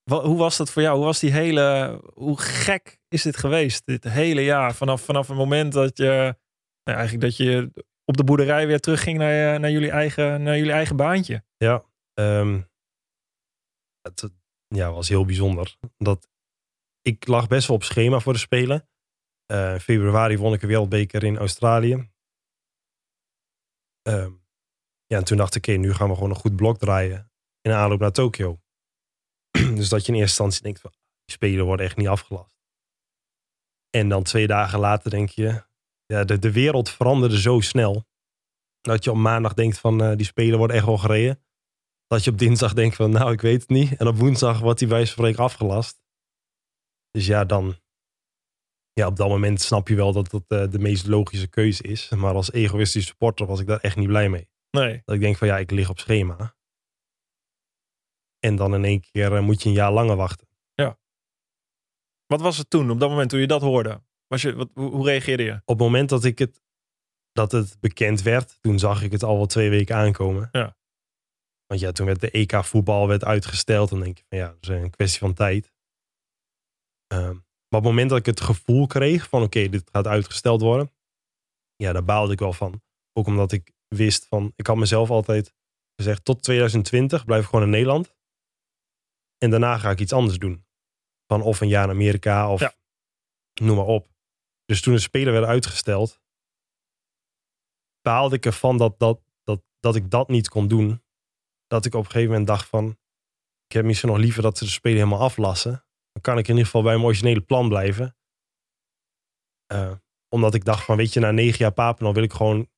Wa- Hoe was dat voor jou? Hoe was die hele. Hoe gek is dit geweest? Dit hele jaar. Vanaf, vanaf het moment dat je. Nou, eigenlijk dat je op de boerderij weer terugging naar, naar, jullie, eigen, naar jullie eigen baantje. Ja, ehm, het ja, was heel bijzonder. Dat, ik lag best wel op schema voor de Spelen. In februari won ik een wereldbeker in Australië. Ehm, ja, en toen dacht ik, oké, nu gaan we gewoon een goed blok draaien in aanloop naar Tokio. dus dat je in eerste instantie denkt, van, die Spelen worden echt niet afgelast. En dan twee dagen later denk je, ja, de, de wereld veranderde zo snel. Dat je op maandag denkt van, eh, die Spelen worden echt wel gereden. Dat je op dinsdag denkt van, nou, ik weet het niet. En op woensdag wordt die wijze van afgelast. Dus ja, dan. Ja, op dat moment snap je wel dat dat eh, de meest logische keuze is. Maar als egoïstische supporter was ik daar echt niet blij mee. Nee. Dat ik denk van ja, ik lig op schema. En dan in één keer eh, moet je een jaar langer wachten. Wat was het toen, op dat moment toen je dat hoorde? Was je, wat, hoe, hoe reageerde je? Op het moment dat ik het, dat het bekend werd, toen zag ik het al wel twee weken aankomen. Ja. Want ja, toen werd de EK voetbal werd uitgesteld. Dan denk je van ja, dat is een kwestie van tijd. Ehm, maar op het moment dat ik het gevoel kreeg van oké, dit gaat uitgesteld worden. Ja, daar baalde ik wel van. Ook omdat ik wist van, ik had mezelf altijd gezegd tot 2020 blijf ik gewoon in Nederland. En daarna ga ik iets anders doen. Van of een jaar in Amerika of Ja. noem maar op. Dus toen de Spelen werden uitgesteld, baalde ik ervan dat, dat, dat, dat ik dat niet kon doen. Dat ik op een gegeven moment dacht van, ik heb misschien nog liever dat ze de Spelen helemaal aflassen. Dan kan ik in ieder geval bij mijn originele plan blijven. Eh, omdat ik dacht van, weet je, na negen jaar Papendal wil ik gewoon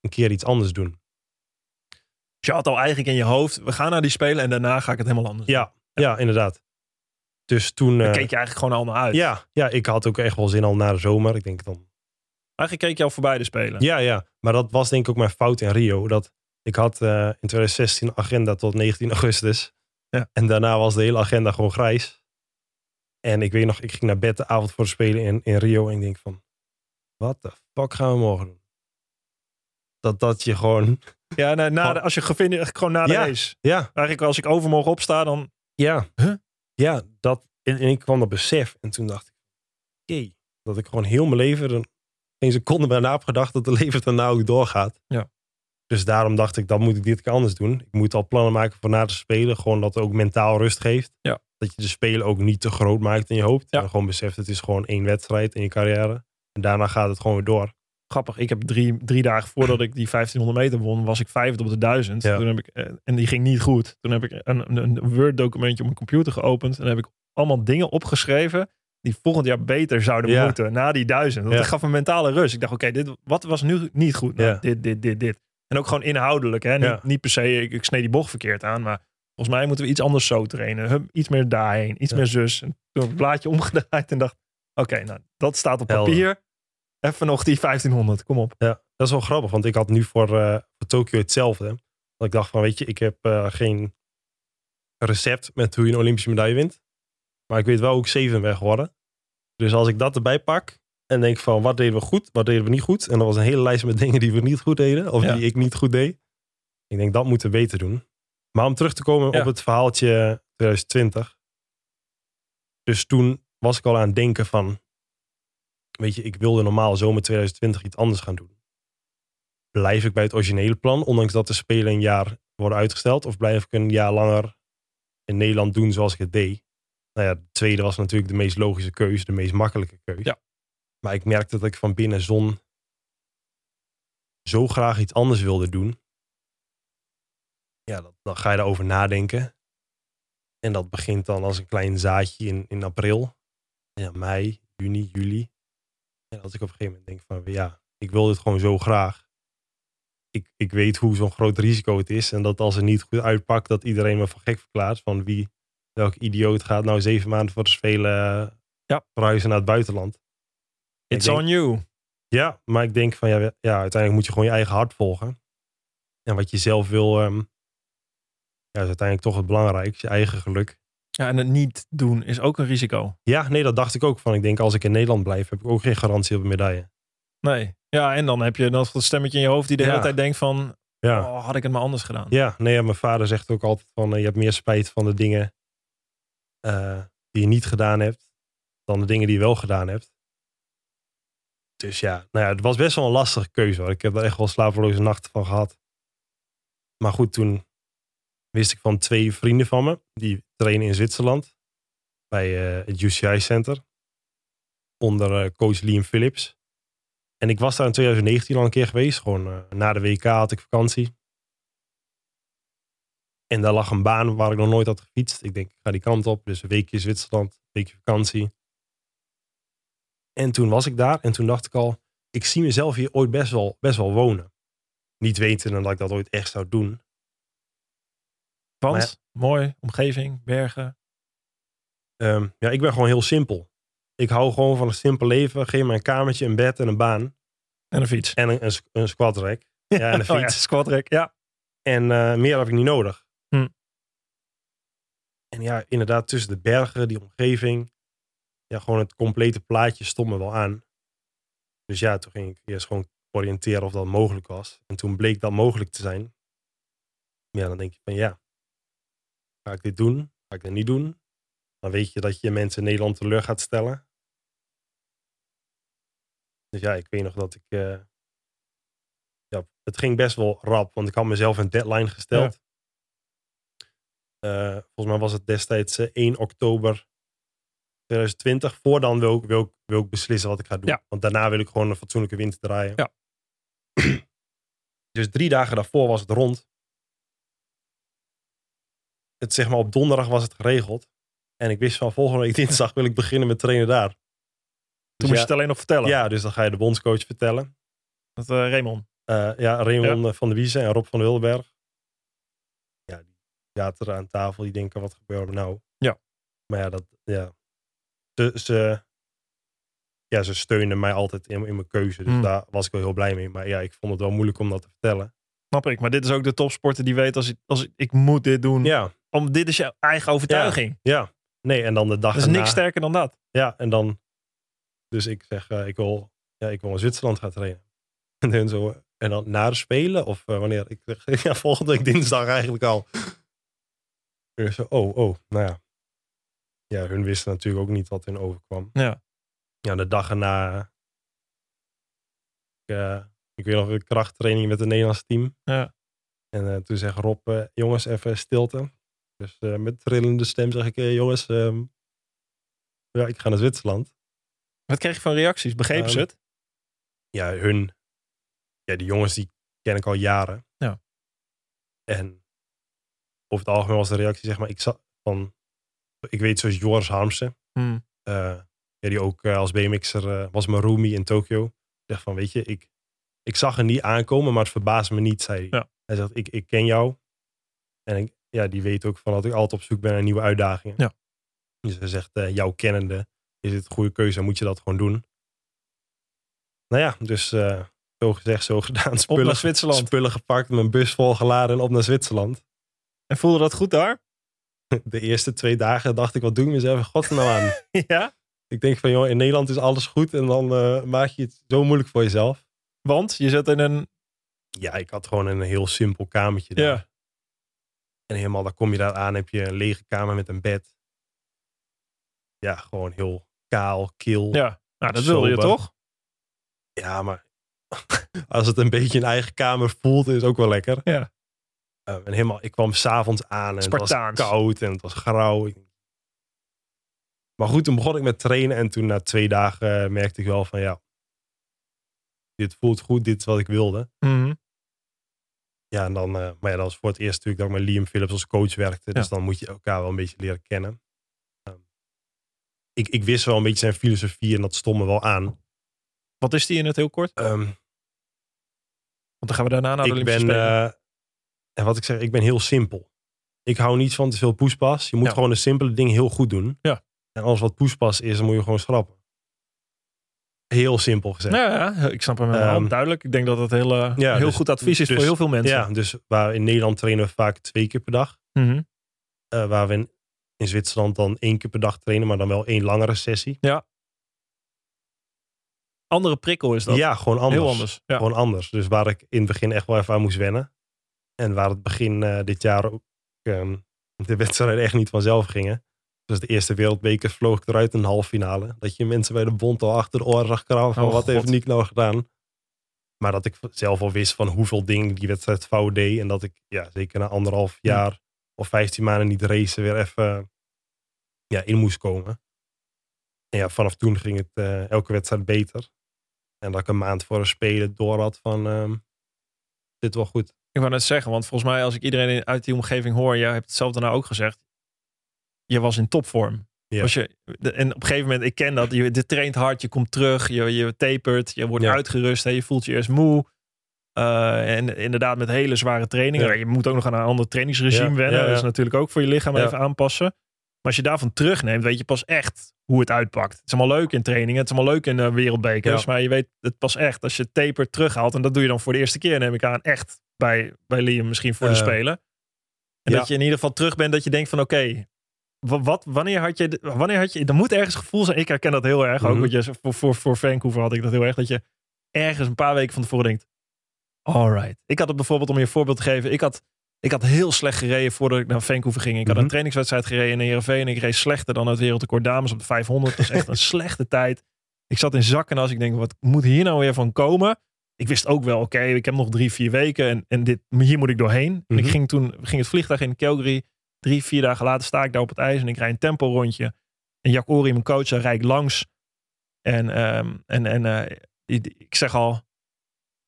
een keer iets anders doen. Dus je had al eigenlijk in je hoofd, we gaan naar die spelen en daarna ga ik het helemaal anders doen. Ja, ja, inderdaad. Dus toen... Daar eh, keek je eigenlijk gewoon al naar uit. ja, ja, ik had ook echt wel zin al na de zomer. Ik denk dan, Eigenlijk keek je al voorbij de spelen. Ja, ja. Maar dat was denk ik ook mijn fout in Rio. Dat ik had eh, in 2016 een agenda tot 19 augustus. Ja. En daarna was de hele agenda gewoon grijs. En ik weet nog, ik ging naar bed de avond voor de Spelen in, in Rio. En ik denk van, wat de fuck gaan we morgen doen? Dat, dat je gewoon... Ja, na, de- als je gefinished, gewoon na de Ja. race. Ja, Eigenlijk als ik overmorgen opsta, dan... ja. Huh? Ja, dat... En, en ik kwam dat besef. En toen dacht ik, oké. dat ik gewoon heel mijn leven... Er geen seconde bij na heb gedacht dat het leven daarna ook doorgaat. Ja. Dus daarom dacht ik, dat moet ik dit keer anders doen. Ik moet al plannen maken voor na de Spelen. Gewoon dat het ook mentaal rust geeft. Ja. Dat je de Spelen ook niet te groot maakt in je hoofd. Ja. En gewoon beseft, het is gewoon één wedstrijd in je carrière. En daarna gaat het gewoon weer door. Grappig, ik heb drie, drie dagen voordat ik die 1500 meter won, was ik vijfde op de duizend. Ja. Toen heb ik, eh, en die ging niet goed. Toen heb ik een, een, Word documentje op mijn computer geopend. En heb ik allemaal dingen opgeschreven die volgend jaar beter zouden Ja. moeten. Na die duizend. Ja. dat gaf een mentale rust. Ik dacht, oké, dit wat was nu niet goed? Nou, Ja. Dit, dit, dit, dit. En ook gewoon inhoudelijk. Hè? Niet, Ja. niet per se, ik, ik snee die bocht verkeerd aan. Maar volgens mij moeten we iets anders zo trainen. Hup, iets meer daarheen, iets Ja. meer zus. En toen heb ik het blaadje omgedraaid en dacht, oké, nou, dat staat op Helder. papier. Even nog die 1500, kom op. Ja, dat is wel grappig. Want ik had nu voor, eh voor Tokio hetzelfde. Dat ik dacht van, weet je, ik heb eh, geen recept met hoe je een Olympische medaille wint. Maar ik weet wel hoe ik zeven ben geworden. Dus als ik dat erbij pak en denk van, wat deden we goed, wat deden we niet goed. En er was een hele lijst met dingen die we niet goed deden. Of Ja. die ik niet goed deed. Ik denk, dat moeten we beter doen. Maar om terug te komen Ja. op het verhaaltje 2020. Dus toen was ik al aan het denken van, weet je, ik wilde normaal zomer 2020 iets anders gaan doen. Blijf ik bij het originele plan, ondanks dat de Spelen een jaar worden uitgesteld? Of blijf ik een jaar langer in Nederland doen zoals ik het deed? Nou ja, de tweede was natuurlijk de meest logische keuze, de meest makkelijke keuze. Ja. Maar ik merkte dat ik van binnen zon zo graag iets anders wilde doen. Ja, dat, dan ga je daarover nadenken. En dat begint dan als een klein zaadje in, in april. Ja, mei, juni, juli. En als ik op een gegeven moment denk van ja, ik wil dit gewoon zo graag. Ik, ik weet hoe zo'n groot risico het is. En dat als het niet goed uitpakt, dat iedereen me voor gek verklaart. Van wie, welke idioot gaat nou zeven maanden voor de Spelen Ja. verhuizen naar het buitenland. It's denk- on you. Ja, maar ik denk van ja, ja, uiteindelijk moet je gewoon je eigen hart volgen. En wat je zelf wil, ehm, ja, is uiteindelijk toch het belangrijkste, je eigen geluk. Ja, en het niet doen is ook een risico. Ja, nee, dat dacht ik ook van. Ik denk als ik in Nederland blijf, heb ik ook geen garantie op een medaille. Nee. Ja, en dan heb je dat stemmetje in je hoofd die de Ja. hele tijd denkt van, Ja. oh, had ik het maar anders gedaan. Ja, nee, mijn vader zegt ook altijd van eh, je hebt meer spijt van de dingen eh, die je niet gedaan hebt dan de dingen die je wel gedaan hebt. Dus ja, nou ja, het was best wel een lastige keuze hoor. Ik heb er echt wel slapeloze nachten van gehad. Maar goed, toen wist ik van twee vrienden van me, die trainen in Zwitserland bij eh, het UCI Center onder eh, coach Liam Phillips. En ik was daar in 2019 al een keer geweest. Gewoon eh, na de WK had ik vakantie. En daar lag een baan waar ik nog nooit had gefietst. Ik denk, ik ga die kant op. Dus een weekje Zwitserland, een weekje vakantie. En toen was ik daar en toen dacht ik al, ik zie mezelf hier ooit best wel, best wel wonen. Niet weten dat ik dat ooit echt zou doen. Want, mooi, omgeving, bergen. Ehm, ja, ik ben gewoon heel simpel. ik hou gewoon van een simpel leven. Geef me een kamertje, een bed en een baan. En een fiets. En een, een, een. Ja, en een Oh ja, fiets. rack. Ja. En eh, meer heb ik niet nodig. Hm. En ja, inderdaad, tussen de bergen, die omgeving. Ja, gewoon het complete plaatje stond me wel aan. Dus ja, toen ging ik eerst gewoon oriënteren of dat mogelijk was. En toen bleek dat mogelijk te zijn. Ja, dan denk je van ja, ga ik dit doen? Ga ik dat niet doen? Dan weet je dat je mensen in Nederland teleur gaat stellen. Dus ja, ik weet nog dat ik... eh, ja, het ging best wel rap, want ik had mezelf een deadline gesteld. Eh, volgens mij was het destijds eh, 1 oktober 2020. Voor dan wil ik, wil, ik, wil ik beslissen wat ik ga doen. Ja. Want daarna wil ik gewoon een fatsoenlijke winter draaien. Ja. dus drie dagen daarvoor was het rond. Het, zeg maar, op donderdag was het geregeld. En ik wist van volgende week dinsdag wil ik beginnen met trainen daar. Toen Dus moest je het alleen nog vertellen. ja, dus dan ga je de bondscoach vertellen. Dat, eh, Raymond. Ja, Raymond eh, van der Wiezen en Rob van der Wildenberg. Ja, die zaten er aan tafel. Die denken, wat gebeurt er nou? Ja. Maar ja, dat, ja. Ze, ze, ja, ze steunen mij altijd in, in mijn keuze. Dus Hmm. daar was ik wel heel blij mee. Maar ja, ik vond het wel moeilijk om dat te vertellen. Snap ik. Maar dit is ook de topsporter die weet als ik, als ik, ik moet dit doen. Ja, Om, dit is je eigen overtuiging. ja. Nee, en dan de dag Dat is erna- niks sterker dan dat. Ja, en dan... Dus ik zeg, eh, ik, wil, ja, ik wil in Zwitserland gaan trainen. En dan zo... En dan na de Spelen? Of eh, wanneer? Ik zeg, ja, volgende week dinsdag eigenlijk al. En zo, oh, oh, nou ja. Ja, hun wisten natuurlijk ook niet wat hun overkwam. Ja. Ja, de dag erna... Ik, eh, ik weet nog een krachttraining met het Nederlands team. Ja. En eh, toen zegt Rob, eh, jongens, even stilte. Dus met trillende stem zeg ik, jongens, ehm, ja, ik ga naar Zwitserland. Wat kreeg je van reacties? Begrepen Ehm, ze het? ja, hun, ja, die jongens die ken ik al jaren. Ja. En over het algemeen was de reactie, zeg maar, ik zat van, ik weet zoals Joris Harmsen, Hmm. eh, ja, die ook eh, als BMX'er eh, was mijn roomie in Tokio. Zegt van, weet je, ik, ik zag er niet aankomen, maar het verbaasde me niet, zei hij. Ja. Hij zegt, ik, ik ken jou. En ik, ja, die weet ook van dat ik altijd op zoek ben naar nieuwe uitdagingen. Ja. Dus hij zegt, eh jouw kennende, is het een goede keuze en moet je dat gewoon doen. Nou ja, dus zo gezegd, zo gedaan. Op Spullen, naar Zwitserland. spullen gepakt, mijn bus volgeladen en op naar Zwitserland. En voelde dat goed daar? De eerste twee dagen dacht ik, wat doe ik mezelf in godsnaam aan? ja. ik denk van, joh, in Nederland is alles goed en dan eh, maak je het zo moeilijk voor jezelf. Want je zat in een... Ja, ik had gewoon een heel simpel kamertje daar. Ja. En helemaal, dan kom je daar aan, heb je een lege kamer met een bed. Ja, gewoon heel kaal, kil. Ja. Nou, dat wil je Sober. toch? Ja, maar als het een beetje een eigen kamer voelt, is het ook wel lekker. Ja. Eh, en helemaal, ik kwam s'avonds aan en het was koud en het was grauw. Maar goed, toen begon ik met trainen en toen na twee dagen eh, merkte ik wel van ja, dit voelt goed, dit is wat ik wilde. Mhm. Ja, en dan, eh, maar ja, dat was voor het eerst natuurlijk dat ik met Liam Phillips als coach werkte. Dus dan moet je elkaar wel een beetje leren kennen. Ehm, ik, ik wist wel een beetje zijn filosofie en dat stond me wel aan. Wat is die in het heel kort? Ehm, Want dan gaan we daarna naar de ik Olympische ben, Spelen. En wat ik zeg, ik ben heel simpel. Ik hou niet van te veel poespas. Je moet Ja. gewoon de simpele dingen heel goed doen. Ja. En alles wat poespas is, dan moet je gewoon schrappen. Heel simpel gezegd. ja, ja, ik snap hem helemaal. Duidelijk. Ik denk dat het heel, ja, heel dus- goed advies is dus- voor heel veel mensen. Ja, dus waar in Nederland trainen we vaak twee keer per dag. Mhm. Eh, waar we in, in Zwitserland dan één keer per dag trainen, maar dan wel één langere sessie. Andere prikkel is dat. Ja, gewoon anders. Heel anders. Ja. Gewoon anders. Dus waar ik in het begin echt wel even aan moest wennen. En waar het begin eh, dit jaar ook ehm, de wedstrijden echt niet vanzelf gingen. Dus de eerste wereldbeker vloog ik eruit in de halve finale. Dat je mensen bij de bond al achter de oren zag van Oh, wat God. heeft Nick nou gedaan. Maar dat ik zelf al wist van hoeveel dingen die wedstrijd fout deed. En dat ik ja, zeker na anderhalf jaar of 15 maanden niet racen weer even ja, in moest komen. En ja, vanaf toen ging het eh, elke wedstrijd beter. En dat ik een maand voor een spelen door had van ehm, dit wel goed. Ik wou net zeggen, want volgens mij als ik iedereen uit die omgeving hoor, jij hebt hetzelfde nou ook gezegd. Je was in topvorm. Ja. Was je, en op een gegeven moment, ik ken dat, je, je traint hard, je komt terug, je, je tapert, je wordt Ja. uitgerust, hè, je voelt je eerst moe. Eh, en inderdaad met hele zware trainingen. Ja. Je moet ook nog aan een ander trainingsregime wennen. Dat is natuurlijk ook voor je lichaam even aanpassen. Maar als je daarvan terugneemt, weet je pas echt hoe het uitpakt. Het is allemaal leuk in trainingen. Het is allemaal leuk in uh, wereldbekers. Maar je weet het pas echt als je taper terughaalt. En dat doe je dan voor de eerste keer, neem ik aan. Echt bij, bij Liam misschien voor de Eh, Spelen. En ja. dat je in ieder geval terug bent. Dat je denkt van oké, wa- wat, wanneer had je, wanneer had je, er moet ergens gevoel zijn. Ik herken dat heel erg. Ook Mhm. je, voor, voor, voor Vancouver had ik dat heel erg. Dat je ergens een paar weken van tevoren denkt. Alright. Ik had het bijvoorbeeld, om je een voorbeeld te geven. Ik had, ik had heel slecht gereden voordat ik naar Vancouver ging. Ik had Mhm. een trainingswedstrijd gereden in Heerenveen. En ik reed slechter dan het wereldrecord dames op de 500. Dat is echt een slechte tijd. Ik zat in zakken als ik denk, wat moet hier nou weer van komen? Ik wist ook wel, oké, ik heb nog drie, vier weken en, en dit, hier moet ik doorheen. En ik Mhm. ging toen, ging het vliegtuig in Calgary. Drie, vier dagen later sta ik daar op het ijs en ik rijd een tempo rondje. En Jack Ori, mijn coach, daar rijd ik langs. En, ehm, en, en eh, ik- zeg al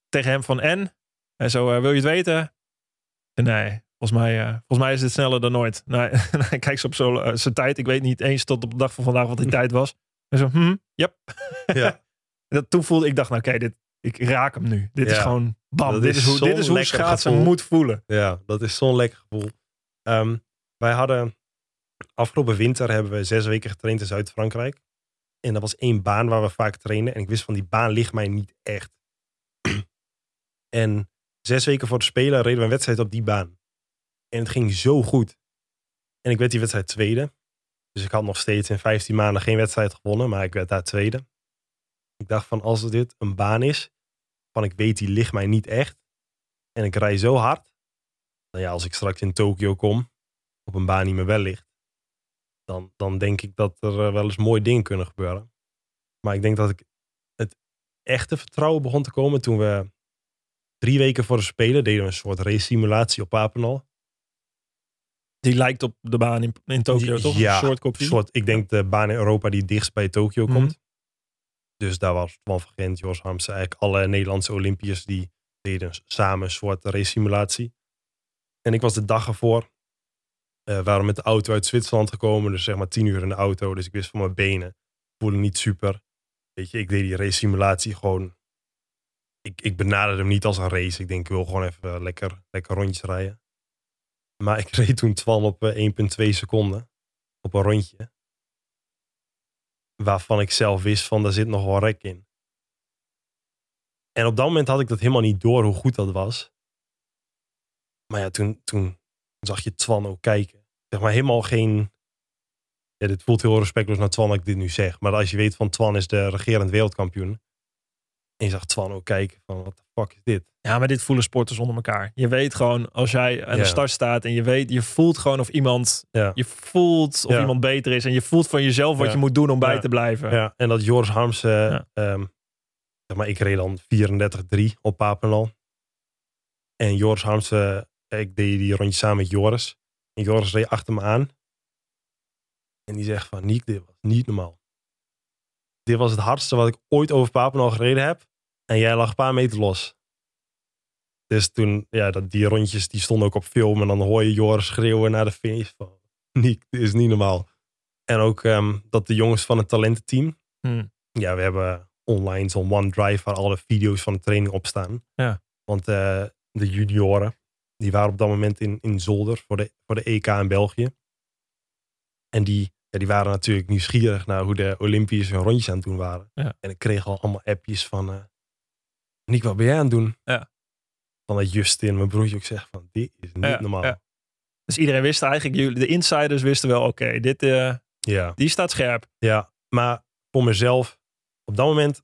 tegen hem van en? En zo, eh, wil je het weten? En nee, volgens mij, eh, volgens mij is het sneller dan nooit. Nee, hij kijkt op zo, zijn tijd. Ik weet niet eens tot op de dag van vandaag wat die tijd was. En zo, hm, yep. Ja. En dat toen voelde ik, dacht, nou oké, dit, ik raak hem nu. Dit is gewoon, bam, Dat dit is hoe, dit is hoe schaatsen gevoel. moet voelen. Ja, dat is zo'n lekker gevoel. Ehm, wij hadden afgelopen winter hebben we zes weken getraind in Zuid-Frankrijk. En dat was één baan waar we vaak trainen. En ik wist van die baan ligt mij niet echt. en zes weken voor de Spelen reden we een wedstrijd op die baan. En het ging zo goed. En ik werd die wedstrijd tweede. Dus ik had nog steeds in 15 maanden geen wedstrijd gewonnen. Maar ik werd daar tweede. Ik dacht van als dit een baan is. Van ik weet die ligt mij niet echt. En ik rij zo hard. Nou ja, als ik straks in Tokio kom. Op een baan die me wel ligt. Dan, dan denk ik dat er eh, wel eens mooie dingen kunnen gebeuren. Maar ik denk dat ik het echte vertrouwen begon te komen toen we drie weken voor de Spelen deden we een soort race simulatie op Papenal. Die lijkt op de baan in, in Tokio, toch? ja, een soort kopie. soort, ik denk de baan in Europa die dichtst bij Tokio Mhm. komt. Dus daar was van Gent, Jos Harmsen, eigenlijk alle Nederlandse Olympiërs die deden samen een soort race simulatie. En ik was de dag ervoor, eh waren met de auto uit Zwitserland gekomen, dus zeg maar tien uur in de auto. Dus ik wist van mijn benen, voelde niet super. Weet je, ik deed die race simulatie gewoon. Ik, ik benaderde hem niet als een race. Ik denk, ik wil gewoon even eh, lekker, lekker rondjes rijden. Maar ik reed toen Twan op eh, 1,2 seconden op een rondje. Waarvan ik zelf wist van, daar zit nog wel rek in. En op dat moment had ik dat helemaal niet door hoe goed dat was. Maar ja, toen, toen zag je Twan ook kijken. Zeg maar helemaal geen... Ja, dit voelt heel respectloos naar Twan dat ik dit nu zeg. Maar als je weet van Twan is de regerend wereldkampioen. En je zag Twan ook kijken van, wat de fuck is dit? Ja, maar dit voelen sporters onder elkaar. Je weet gewoon, als jij aan de Ja. start staat en je weet, je voelt gewoon of iemand, Ja. je voelt of Ja. iemand beter is en je voelt van jezelf wat je moet doen om bij te blijven. Ja, en dat Joris Harms, Ja. ehm, zeg maar, ik reed dan 34-3 op Papenal. En Joris Harms, eh, ik deed die rondje samen met Joris. En Joris reed achter me aan. En die zegt van, Niek, dit was niet normaal. Dit was het hardste wat ik ooit over Papenal gereden heb. En jij lag een paar meter los. Dus toen, ja, dat, die rondjes die stonden ook op film. En dan hoor je Joris schreeuwen naar de finish van, Niek, dit is niet normaal. En ook ehm, dat de jongens van het talententeam, Hmm. ja, we hebben online zo'n OneDrive waar alle video's van de training op staan. Ja. Want eh, de junioren, die waren op dat moment in, in Zolder voor de, voor de EK in België. En die, ja, die waren natuurlijk nieuwsgierig naar hoe de Olympiërs hun rondjes aan het doen waren. Ja. En ik kreeg al allemaal appjes van, eh Nick, wat ben jij aan het doen? Ja. Van dat Justin, mijn broertje, ook zegt van, dit is niet Ja, normaal. ja. Dus iedereen wist eigenlijk, jullie- de insiders wisten wel, oké, dit, eh, ja. die staat scherp. Ja, maar voor mezelf, op dat moment,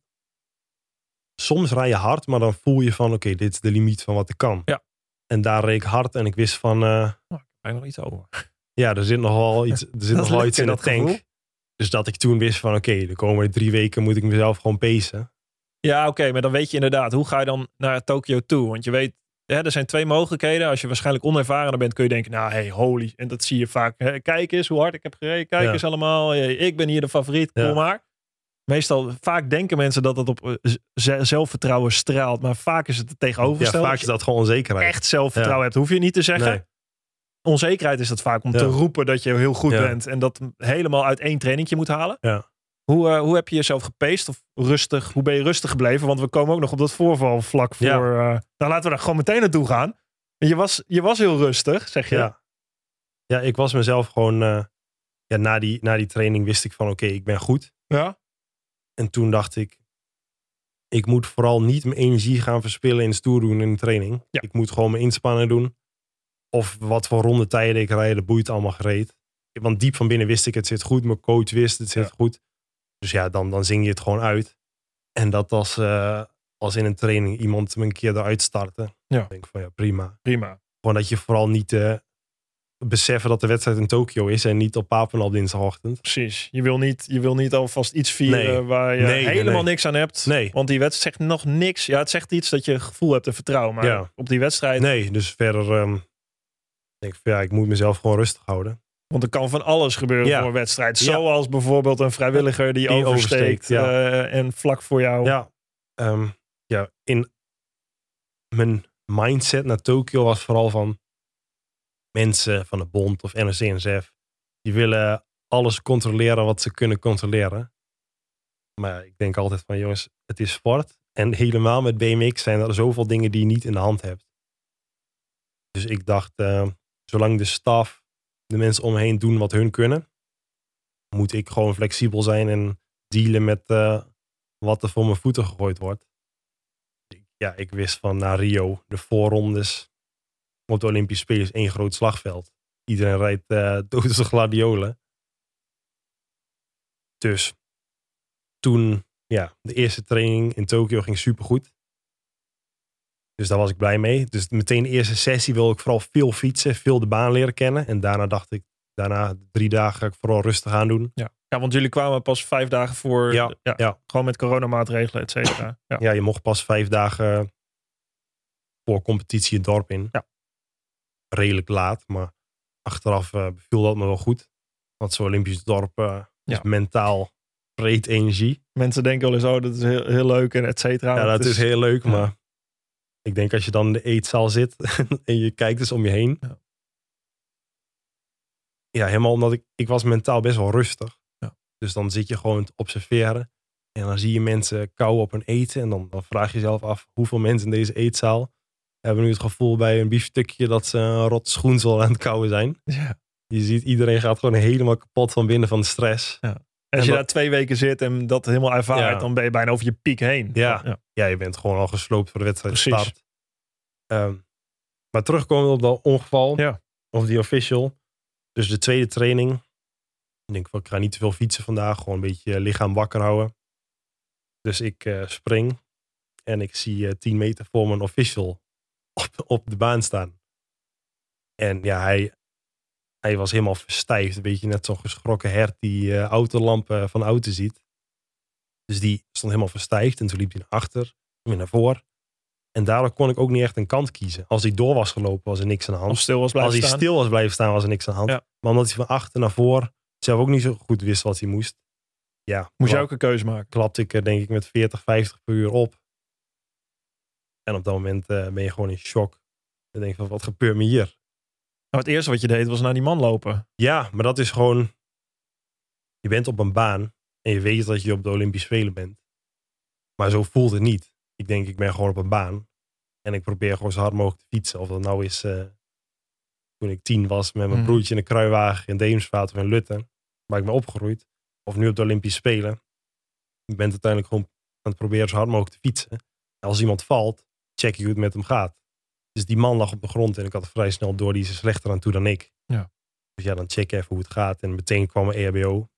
soms rij je hard, maar dan voel je van, oké, dit is de limiet van wat ik kan. Ja. En daar reed ik hard en ik wist van, eh, Daar nog iets over. ja, er zit nog wel iets, er zit nog wel lekker, iets in de dat tank. gevoel. Dus dat ik toen wist van, oké, de komende drie weken moet ik mezelf gewoon pacen. Ja, oké, maar dan weet je inderdaad, hoe ga je dan naar Tokio toe? Want je weet, hè, er zijn twee mogelijkheden. Als je waarschijnlijk onervaren bent, kun je denken, nou, hey, holy. En dat zie je vaak. Hè, kijk eens hoe hard ik heb gereden. Kijk Ja. eens allemaal. Hey, Ik ben hier de favoriet. Kom Ja. maar. Meestal, vaak denken mensen dat het op eh, zelfvertrouwen straalt. Maar vaak is het het Ja, tegenovergestelde. vaak is dat gewoon onzekerheid. echt zelfvertrouwen hebt, hoef je niet te zeggen. Nee. Onzekerheid is dat vaak om te roepen dat je heel goed bent. En dat helemaal uit één trainingje moet halen. Ja. Hoe, eh, hoe heb je jezelf gepaced of rustig? Hoe ben je rustig gebleven? Want we komen ook nog op dat voorvalvlak voor. Ja. eh, nou, laten we daar gewoon meteen naartoe gaan. Je was, je was heel rustig, zeg je. Ja. ja, ik was mezelf gewoon, eh, ja, na, die, na die training wist ik van oké, ik ben goed. Ja? En toen dacht ik, ik moet vooral niet mijn energie gaan verspillen in stoer doen in de training. Ja. Ik moet gewoon mijn inspanningen doen. Of wat voor rondetijden ik rijd, dat boeit allemaal gereed. Want diep van binnen wist ik, het zit goed. Mijn coach wist, het zit Ja. goed. Dus ja, dan, dan zing je het gewoon uit. En dat als, eh, als in een training iemand me een keer eruit starten. Ja. Dan denk ik van ja, prima. Prima. Gewoon dat je vooral niet eh, beseffen dat de wedstrijd in Tokio is en niet op Papendal op dinsdagochtend. Precies. Je wil niet, je wil niet alvast iets vieren Nee. waar je Nee, helemaal nee. niks aan hebt. Nee. Want die wedstrijd zegt nog niks. Ja, het zegt iets dat je gevoel hebt en vertrouwen. Maar Ja. op die wedstrijd, Nee, dus verder ehm, denk ik van ja, ik moet mezelf gewoon rustig houden. Want er kan van alles gebeuren Ja. voor een wedstrijd. Zoals bijvoorbeeld een vrijwilliger die, Die oversteekt, eh, en vlak voor jou. Ja, ehm, ja, in mijn mindset naar Tokio was vooral van mensen van de bond of NRC-NSF. Die willen alles controleren wat ze kunnen controleren. Maar ik denk altijd van jongens, het is sport. En helemaal met BMX zijn er zoveel dingen die je niet in de hand hebt. Dus ik dacht, eh, zolang de staf, de mensen om me heen doen wat hun kunnen, moet ik gewoon flexibel zijn en dealen met eh, wat er voor mijn voeten gegooid wordt. Ja, ik wist van na Rio, de voorrondes op de Olympische Spelen is één groot slagveld. Iedereen rijdt eh dood als gladiolen. Dus toen, ja, de eerste training in Tokio ging supergoed. Dus daar was ik blij mee. Dus meteen de eerste sessie wil ik vooral veel fietsen, veel de baan leren kennen. En daarna dacht ik, daarna drie dagen ga ik vooral rustig aan doen. Ja. ja, want jullie kwamen pas vijf dagen voor. Ja, ja. Gewoon met coronamaatregelen, et cetera. Ja. Ja, je mocht pas vijf dagen voor competitie het dorp in. Ja. Redelijk laat, maar achteraf beviel dat me wel goed. Want zo'n Olympisch dorp eh, is mentaal breed energie. Mensen denken wel eens, oh, dat is heel, heel leuk en et cetera. ja, dat is heel leuk, maar ik denk als je dan in de eetzaal zit en je kijkt eens om je heen. Ja. Ja, helemaal omdat ik, ik was mentaal best wel rustig. Ja. Dus dan zit je gewoon te observeren. En dan zie je mensen kauwen op een eten. En dan, dan vraag je jezelf af hoeveel mensen in deze eetzaal hebben nu het gevoel bij een biefstukje dat ze een rot schoensel aan het kauwen zijn. Ja. Je ziet iedereen gaat gewoon helemaal kapot van binnen van de stress. Als En je daar twee weken zit en dat helemaal ervaart, Ja. dan ben je bijna over je piek heen. Ja. ja. Ja, je bent gewoon al gesloopt voor de wedstrijd Precies. Ehm, maar terugkomen op dat ongeval. Ja. Of die official. Dus de tweede training. Ik denk van ik ga niet te veel fietsen vandaag. Gewoon een beetje lichaam wakker houden. Dus ik eh, spring. En ik zie eh 10 meter voor mijn official op, op de baan staan. En ja, hij, hij was helemaal verstijfd. Een beetje net zo'n geschrokken hert die eh, autolampen van auto ziet. Dus die stond helemaal verstijfd. En toen liep hij naar achter, weer naar voor. En daardoor kon ik ook niet echt een kant kiezen. Als hij door was gelopen, was er niks aan de hand. Of stil was blijven Als hij staan. stil was blijven staan, was er niks aan de hand. Ja. Maar omdat hij van achter naar voor zelf ook niet zo goed wist wat hij moest. Ja, Moest je ook een keuze maken. klapte ik er denk ik met 40, 50 per uur op. En op dat moment eh, ben je gewoon in shock. Dan denk je van, wat gebeurt me hier? Maar het eerste wat je deed was naar die man lopen. Ja, maar dat is gewoon... Je bent op een baan en je weet dat je op de Olympische Spelen bent. Maar zo voelt het niet. Ik denk, ik ben gewoon op een baan. En ik probeer gewoon zo hard mogelijk te fietsen. Of dat nou is eh, toen ik tien was met mijn Mhm. broertje in de kruiwagen in Deemsvaart of in Lutten. Waar ik ben opgegroeid. Of nu op de Olympische Spelen. Ik ben uiteindelijk gewoon aan het proberen zo hard mogelijk te fietsen. En als iemand valt, check ik hoe het met hem gaat. Dus die man lag op de grond en ik had vrij snel door, die is er slechter aan toe dan ik. Ja. Dus ja, dan check even hoe het gaat. En meteen kwam een EHBO.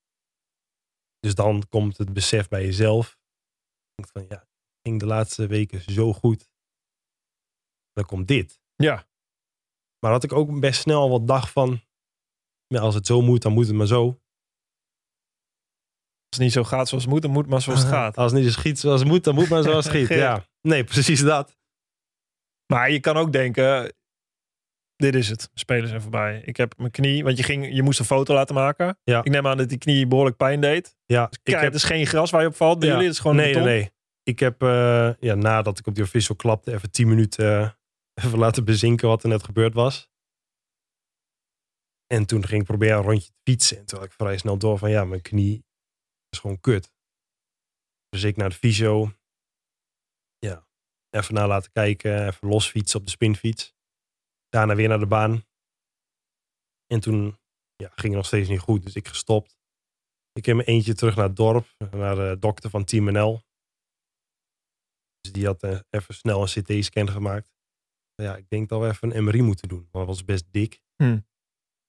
Dus dan komt het besef bij jezelf. Ik denk van ja, het ging de laatste weken zo goed. Dan komt dit. Ja. Maar had ik ook best snel wat dacht van, ja, als het zo moet, dan moet het maar zo. Als het niet zo gaat zoals het moet, dan moet het maar zoals het gaat. Als het niet zo schiet zoals het moet, dan moet maar zoals het schiet. Ja, nee, precies dat. Maar je kan ook denken, dit is het. Spelers zijn voorbij. Ik heb mijn knie, want je, ging, je moest een foto laten maken. Ja. Ik neem aan dat die knie behoorlijk pijn deed. Ja, ik Kijk, heb, het is geen gras waar je op valt bij Ja. jullie. Het is gewoon nee, nee, nee. Ik heb, eh, ja, nadat ik op die official klapte, even tien minuten eh, even laten bezinken wat er net gebeurd was. En toen ging ik proberen een rondje te fietsen. En toen had ik vrij snel door van, ja, mijn knie is gewoon kut. Dus ik naar de fysio. Even naar laten kijken. Even los fietsen op de spinfiets. Daarna weer naar de baan. En toen ja, ging nog steeds niet goed. Dus ik gestopt. Ik heb mijn eentje terug naar het dorp. Naar de dokter van Team NL. Dus die had eh, even snel een CT-scan gemaakt. Ja, ik denk dat we even een MRI moeten doen. Want dat was best dik. Hmm.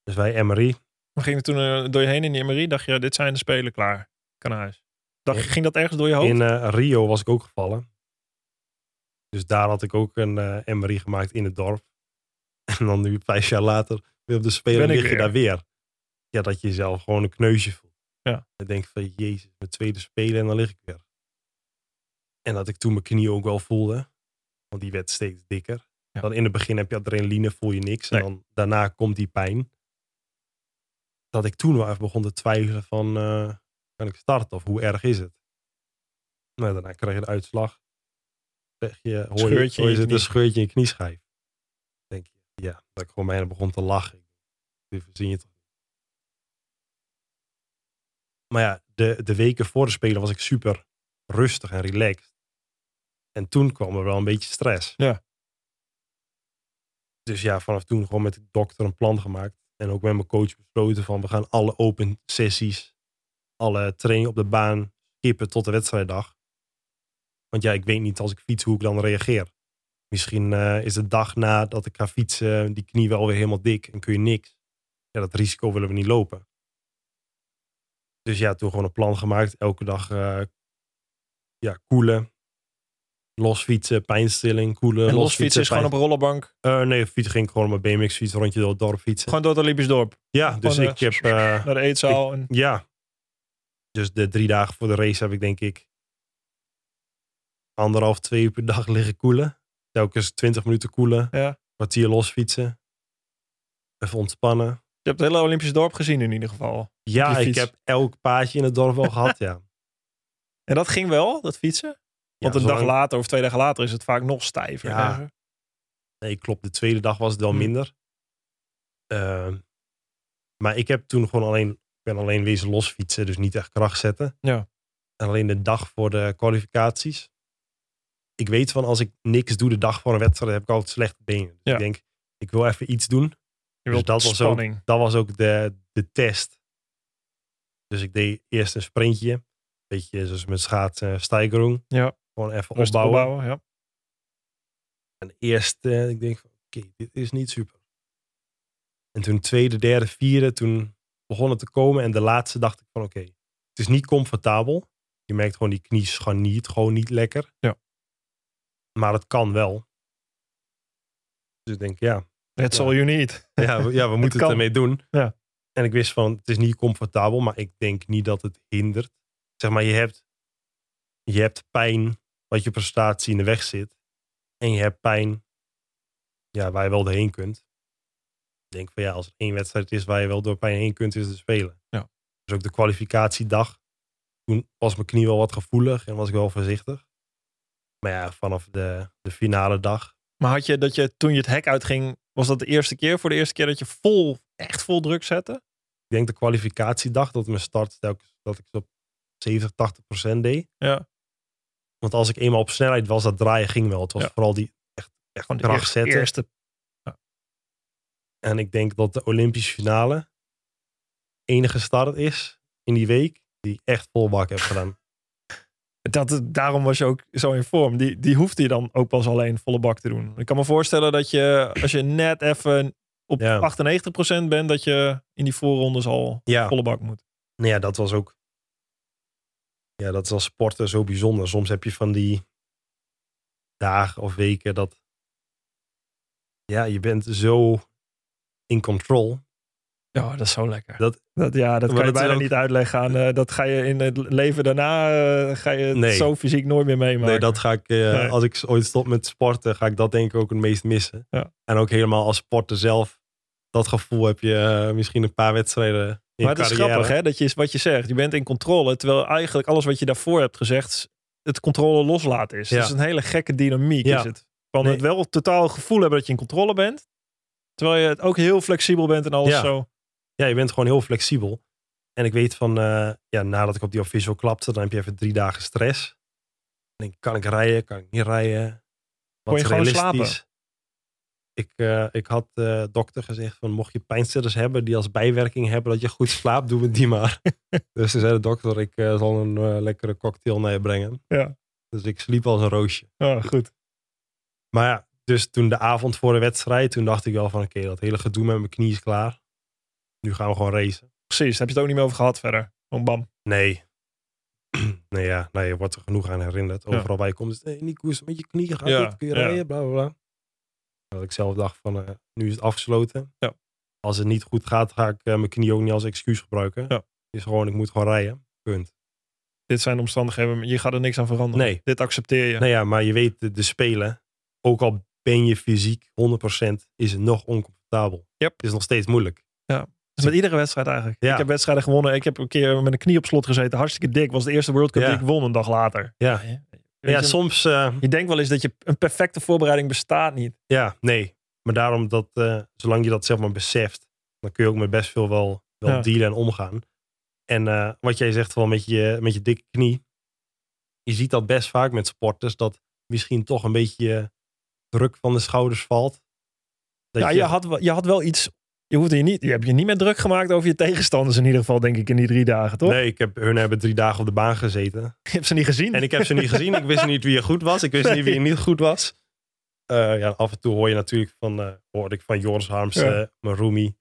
Dus wij MRI. Maar ging het toen eh, door je heen in die MRI? Dacht je, dit zijn de spelen klaar. Kan naar huis. Dacht, Ja. Ging dat ergens door je hoofd? In eh, Rio was ik ook gevallen. Dus daar had ik ook een eh MRI gemaakt in het dorp. En dan nu, vijf jaar later, weer op de ik lig je daar weer. Ja, dat je jezelf gewoon een kneusje voelt. Ja. Dan denk van, jezus, mijn tweede Spelen en dan lig ik weer. En dat ik toen mijn knie ook wel voelde. Want die werd steeds dikker. Ja. Dan in het begin heb je adrenaline, voel je niks. Nee. En dan daarna komt die pijn. Dat ik toen wel even begon te twijfelen van, eh, kan ik starten of hoe erg is het? Nou, daarna krijg je de uitslag. Zeg je, hoor je, hoor je zit een scheurtje in je knieschijf. Denk je, ja, dat ik gewoon bijna begon te lachen. Dit verzin je toch. Maar ja, de, de weken voor de Spelen was ik super rustig en relaxed. En toen kwam er wel een beetje stress. Ja. Dus ja, vanaf toen gewoon met de dokter een plan gemaakt. En ook met mijn coach besloten van we gaan alle open sessies, alle training op de baan skippen tot de wedstrijddag. Want ja, ik weet niet als ik fiets hoe ik dan reageer. Misschien eh, is de dag nadat ik ga fietsen die knie wel weer helemaal dik en kun je niks. Ja, dat risico willen we niet lopen. Dus ja, toen gewoon een plan gemaakt. Elke dag eh, ja, koelen. Los fietsen, pijnstilling, koelen. en los los fietsen is pijn- gewoon op een rollerbank. eh, nee, fiets ging ik gewoon met BMX fiets rondje door het dorp fietsen. Gewoon door het Olympisch dorp. ja, dus gewoon, ik heb, eh, Naar de eetzaal. en, ja. Dus de drie dagen voor de race heb ik denk ik anderhalf, twee uur per dag liggen koelen. Telkens twintig minuten koelen, ja. kwartier los fietsen. Even ontspannen. Je hebt het hele Olympisch dorp gezien in ieder geval. Ja, ik heb elk paadje in het dorp wel gehad, ja. En dat ging wel, dat fietsen? Want Ja, een dag later of twee dagen later is het vaak nog stijver. Ja. Nee, klopt. De tweede dag was het wel Hm. minder. Ehm, maar ik heb toen gewoon alleen, ik ben alleen wezen losfietsen, dus niet echt kracht zetten. Ja. En alleen de dag voor de kwalificaties. Ik weet van als ik niks doe de dag voor een wedstrijd, heb ik altijd slechte benen. Dus Ja. ik denk, ik wil even iets doen. Je Dus dat was ook, dat was ook de, de test. Dus ik deed eerst een sprintje. Beetje zoals met schaatsen, stijgerung. Ja. Gewoon even opbouwen. opbouwen, ja. En eerst, eh, ik denk van, oké, dit is niet super. En toen tweede, derde, vierde, toen begon het te komen. En de laatste dacht ik van, oké, het is niet comfortabel. Je merkt gewoon die knie scharniert gewoon niet lekker. Ja. Maar het kan wel. Dus ik denk, ja, That's Ja. all you need. ja, we, ja, we moeten het ermee doen. Ja. En ik wist van, het is niet comfortabel, maar ik denk niet dat het hindert. Zeg maar, je hebt, je hebt pijn wat je prestatie in de weg zit. En je hebt pijn ja, waar je wel doorheen kunt. Ik denk van ja, als er één wedstrijd is waar je wel door pijn heen kunt, is het spelen. Ja. Dus ook de kwalificatiedag. Toen was mijn knie wel wat gevoelig en was ik wel voorzichtig. Maar ja, vanaf de, de finale dag. Maar had je dat je toen je het hek uitging, was dat de eerste keer? Voor de eerste keer dat je vol, echt vol druk zette? Ik denk de kwalificatiedag dat mijn start telkens dat ik zo op 70, 80 procent deed. Ja. Want als ik eenmaal op snelheid was, dat draaien ging wel. Het was Ja. vooral die echt, echt Gewoon de kracht eerste, zetten. eerste En ik denk dat de Olympische finale enige start is in die week die ik echt vol bak heb gedaan. Dat, daarom was je ook zo in vorm. Die, die hoefde je dan ook pas alleen volle bak te doen. Ik kan me voorstellen dat je, als je net even op Ja. 98% bent, dat je in die voorrondes al Ja, volle bak moet. nou ja, dat was ook. Ja, dat is als sporter zo bijzonder. Soms heb je van die dagen of weken dat. Ja, je bent zo in control. Ja, dat is zo lekker. Dat- Dat, ja, dat kan je dat bijna ook- niet uitleggen aan. eh, dat ga je in het leven daarna, eh, ga je Nee. zo fysiek nooit meer meemaken. Nee, dat ga ik, eh, Nee. als ik ooit stop met sporten, ga ik dat denk ik ook het meest missen. Ja. En ook helemaal als sporter zelf, dat gevoel heb je misschien een paar wedstrijden in maar het is grappig hè, dat je, wat je zegt. Je bent in controle, terwijl eigenlijk alles wat je daarvoor hebt gezegd, het controle loslaten is. Ja. Het is een hele gekke dynamiek Ja. is het. Van Nee. het wel totaal gevoel hebben dat je in controle bent, terwijl je het ook heel flexibel bent en alles Ja. zo. Ja, je bent gewoon heel flexibel. En ik weet van, eh, ja, nadat ik op die official klapte, dan heb je even drie dagen stress. Dan denk ik, kan ik rijden? Kan ik niet rijden? Wat Kon je realistisch? Ik, eh, ik had de dokter gezegd van mocht je pijnstillers hebben die als bijwerking hebben dat je goed slaapt, doe het die maar. dus toen zei de dokter, ik eh, zal een eh, lekkere cocktail naar je brengen. Ja. Dus ik sliep als een roosje. Goed. Maar ja, dus toen de avond voor de wedstrijd, toen dacht ik wel van oké, dat hele gedoe met mijn knie is klaar. Nu gaan we gewoon racen. Precies, heb je het ook niet meer over gehad verder? Gewoon bam. Nee. nee, ja, nee, je wordt er genoeg aan herinnerd. Overal waar je komt is, nee, niet koers met je knie gaat Ja, dit, kun je ja. rijden, bla bla bla. Dat ik zelf dacht van, eh, nu is het afgesloten. Ja. Als het niet goed gaat, ga ik eh, mijn knie ook niet als excuus gebruiken. Ja. Is gewoon, ik moet gewoon rijden. Punt. Dit zijn omstandigheden, je gaat er niks aan veranderen. Nee. Dit accepteer je. Nee, ja, maar je weet, de, de spelen, ook al ben je fysiek 100%, is het nog oncomfortabel. Yep. Het is nog steeds moeilijk. Is met iedere wedstrijd eigenlijk. Ja. Ik heb wedstrijden gewonnen. Ik heb een keer met een knie op slot gezeten. Hartstikke dik. Was de eerste World Cup Ja. die ik won een dag later. Ja, ja je, soms, eh, je denkt wel eens dat je een perfecte voorbereiding bestaat niet. ja, nee. Maar daarom dat, eh, zolang je dat zeg maar beseft, dan kun je ook met best veel wel, wel Ja. dealen en omgaan. En eh, wat jij zegt wel met je, met je dikke knie, je ziet dat best vaak met sporters, dat misschien toch een beetje druk van de schouders valt. Dat ja, je, had, wel- je had wel iets. Je, hoeft je, niet, je hebt je niet meer druk gemaakt over je tegenstanders in ieder geval, denk ik, in die drie dagen, toch? Nee, ik heb, hun hebben drie dagen op de baan gezeten. Je hebt ze niet gezien. En ik heb ze niet gezien. Ik wist niet wie er goed was. Ik wist niet wie er niet goed was. Eh, ja, af en toe hoor je natuurlijk van, eh hoorde ik van Joris Harms, Ja. eh mijn roomie.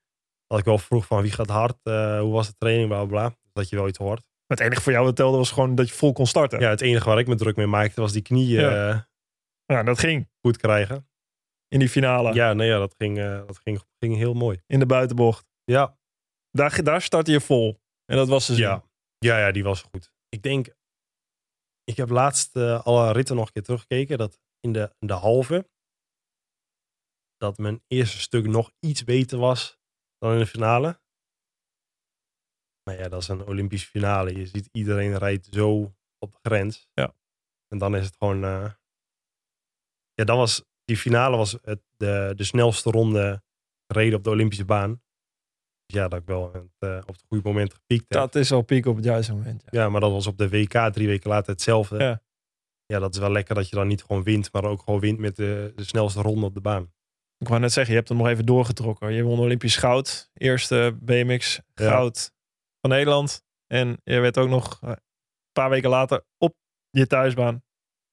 Dat ik wel vroeg van wie gaat hard, hoe was de training, bla bla bla. Dat je wel iets hoort. het enige voor jou dat telde was gewoon dat je vol kon starten. Ja, het enige waar ik me druk mee maakte was die knieën Ja. Ja, dat ging goed krijgen. In die finale. Ja, nee, ja, dat, ging, eh, dat ging, ging heel mooi. In de buitenbocht. Ja, Daar, daar startte je vol. En dat was dus. ja. ja, ja, die was goed. Ik denk, ik heb laatst eh, alle ritten nog een keer teruggekeken. Dat in de, in de halve, dat mijn eerste stuk nog iets beter was dan in de finale. Maar ja, dat is een Olympische finale. Je ziet iedereen rijdt zo op de grens. Ja. En dan is het gewoon... eh, ja, dat was... Die finale was het, de, de snelste ronde gereden op de Olympische baan. Dus ja, dat ik wel het, eh, op het goede moment gepiekt heb. Dat is al piek op het juiste moment. Ja. Ja, maar dat was op de WK drie weken later hetzelfde. Ja. Ja. dat is wel lekker dat je dan niet gewoon wint, maar ook gewoon wint met de, de snelste ronde op de baan. Ik wou net zeggen, je hebt hem nog even doorgetrokken. Je won Olympisch goud. Eerste BMX Ja. goud van Nederland. En je werd ook nog eh, een paar weken later op je thuisbaan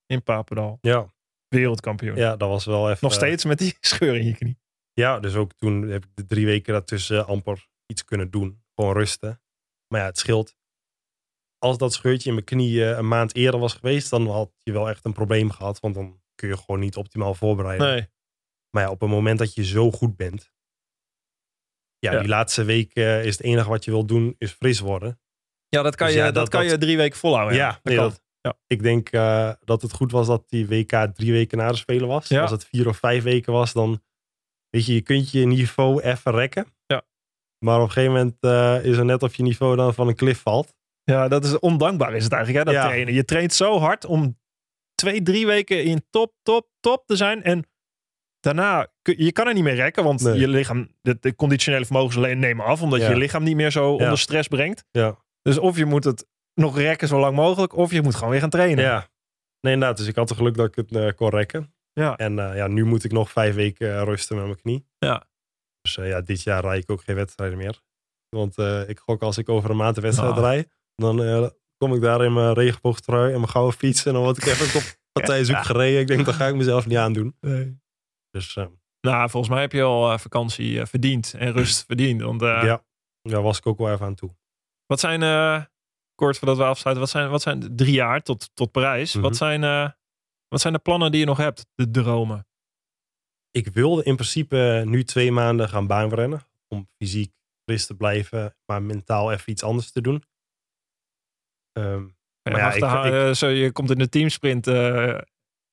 in Papendal Ja, wereldkampioen. ja dat was wel even... Nog steeds met die scheur in je knie. Ja, dus ook toen heb ik de drie weken daartussen amper iets kunnen doen. Gewoon rusten. Maar ja, het scheelt. Als dat scheurtje in mijn knie eh, een maand eerder was geweest, dan had je wel echt een probleem gehad. Want dan kun je gewoon niet optimaal voorbereiden. Nee. Maar ja, op het moment dat je zo goed bent. Ja, Ja. die laatste week is het enige wat je wil doen, is fris worden. Ja, dat kan, Dus je, ja, dat, dat- kan dat- je drie weken volhouden. Ja, dat nee, kan. dat- Ja. Ik denk eh, dat het goed was dat die WK drie weken na de Spelen was. Ja. Als het vier of vijf weken was, dan weet je, je kunt je niveau even rekken. Ja. Maar op een gegeven moment eh, is er net of je niveau dan van een klif valt. Ja, dat is ondankbaar is het eigenlijk, hè, dat Ja. trainen. Je traint zo hard om twee, drie weken in top, top, top te zijn. En daarna, kun- je kan er niet meer rekken, want Nee. je lichaam, de, de conditionele vermogens alleen nemen af, omdat Ja. je lichaam niet meer zo onder stress brengt. Ja. Dus of je moet het nog rekken zo lang mogelijk, of je moet gewoon weer gaan trainen. Ja. Nee, inderdaad. Dus ik had het geluk dat ik het eh, kon rekken. Ja. En eh, ja, nu moet ik nog vijf weken eh, rusten met mijn knie. Ja. Dus eh, ja, dit jaar rijd ik ook geen wedstrijden meer. Want eh, ik gok als ik over een maand een wedstrijd Ah. rijd, dan eh, kom ik daar in mijn regenboogtrui en mijn gouden fiets. En dan word ik even op partij zoek Ja. gereden. Ik denk, dat ga ik mezelf niet aandoen. Nee. Dus Nou, volgens mij heb je al vakantie verdiend en rust verdiend. Want eh, ja, daar was ik ook wel even aan toe. wat zijn, eh, kort voordat we afsluiten, wat zijn, wat zijn drie jaar tot, tot Parijs? Mhm. wat, zijn, eh, wat zijn de plannen die je nog hebt? De dromen? Ik wilde in principe nu twee maanden gaan baanrennen. Om fysiek fris te blijven, maar mentaal even iets anders te doen. Maar ja, ik- ik- eh, zo, je komt in de teamsprint eh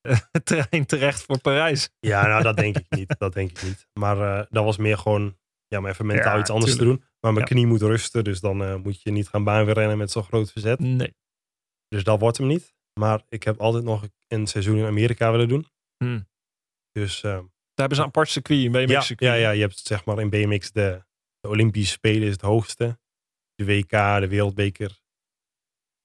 trein terecht voor Parijs. Ja, nou dat denk ik niet. Dat denk ik niet. Maar dat was meer gewoon ja, om even mentaal Ja, iets anders tuurlijk. te doen. Maar mijn Ja. knie moet rusten, dus dan eh, moet je niet gaan baanrennen met zo'n groot verzet. Nee. Dus dat wordt hem niet. Maar ik heb altijd nog een seizoen in Amerika willen doen. Hmm. Dus eh, Daar hebben ze een apart circuit, een BMX ja, circuit. ja, ja, je hebt zeg maar in BMX de, de Olympische Spelen is het hoogste. De WK, de Wereldbeker.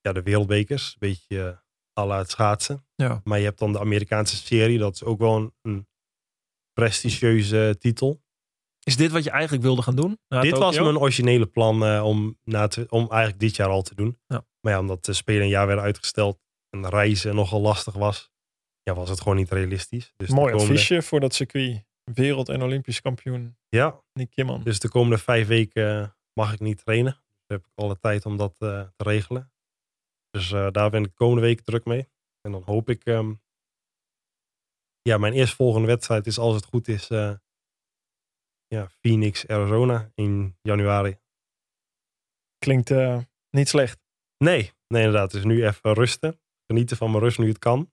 Ja, de Wereldbekers. Een beetje uh, à la het schaatsen. Ja. Maar je hebt dan de Amerikaanse serie. Dat is ook wel een, een prestigieuze titel. Is dit wat je eigenlijk wilde gaan doen? dit was Tokio? mijn originele plan eh, om, na te, om eigenlijk dit jaar al te doen. Ja. Maar ja, omdat de Spelen een jaar werden uitgesteld en reizen nogal lastig was, ja, was het gewoon niet realistisch. Dus Mooi komende- adviesje voor dat circuit. Wereld- en Olympisch kampioen Ja, Nick Kimman. dus de komende vijf weken eh, mag ik niet trainen. Dus heb ik alle tijd om dat eh, te regelen. Dus eh, daar ben ik de komende week druk mee. En dan hoop ik... ehm, ja, mijn eerstvolgende wedstrijd is als het goed is... ja, Phoenix, Arizona in januari. Klinkt eh, niet slecht. Nee, nee inderdaad. Dus nu even rusten. Genieten van mijn rust nu het kan.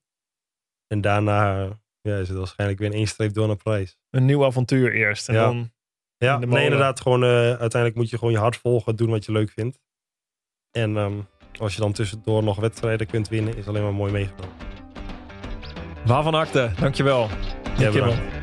En daarna ja, is het waarschijnlijk weer een één streep door naar prijs. Een nieuw avontuur eerst. En Ja. dan Ja, In nee, inderdaad. Gewoon, eh, uiteindelijk moet je gewoon je hart volgen. Doen wat je leuk vindt. En ehm, als je dan tussendoor nog wedstrijden kunt winnen, is alleen maar mooi meegenomen. Waarvan akte, dankjewel. Ja, bedankt.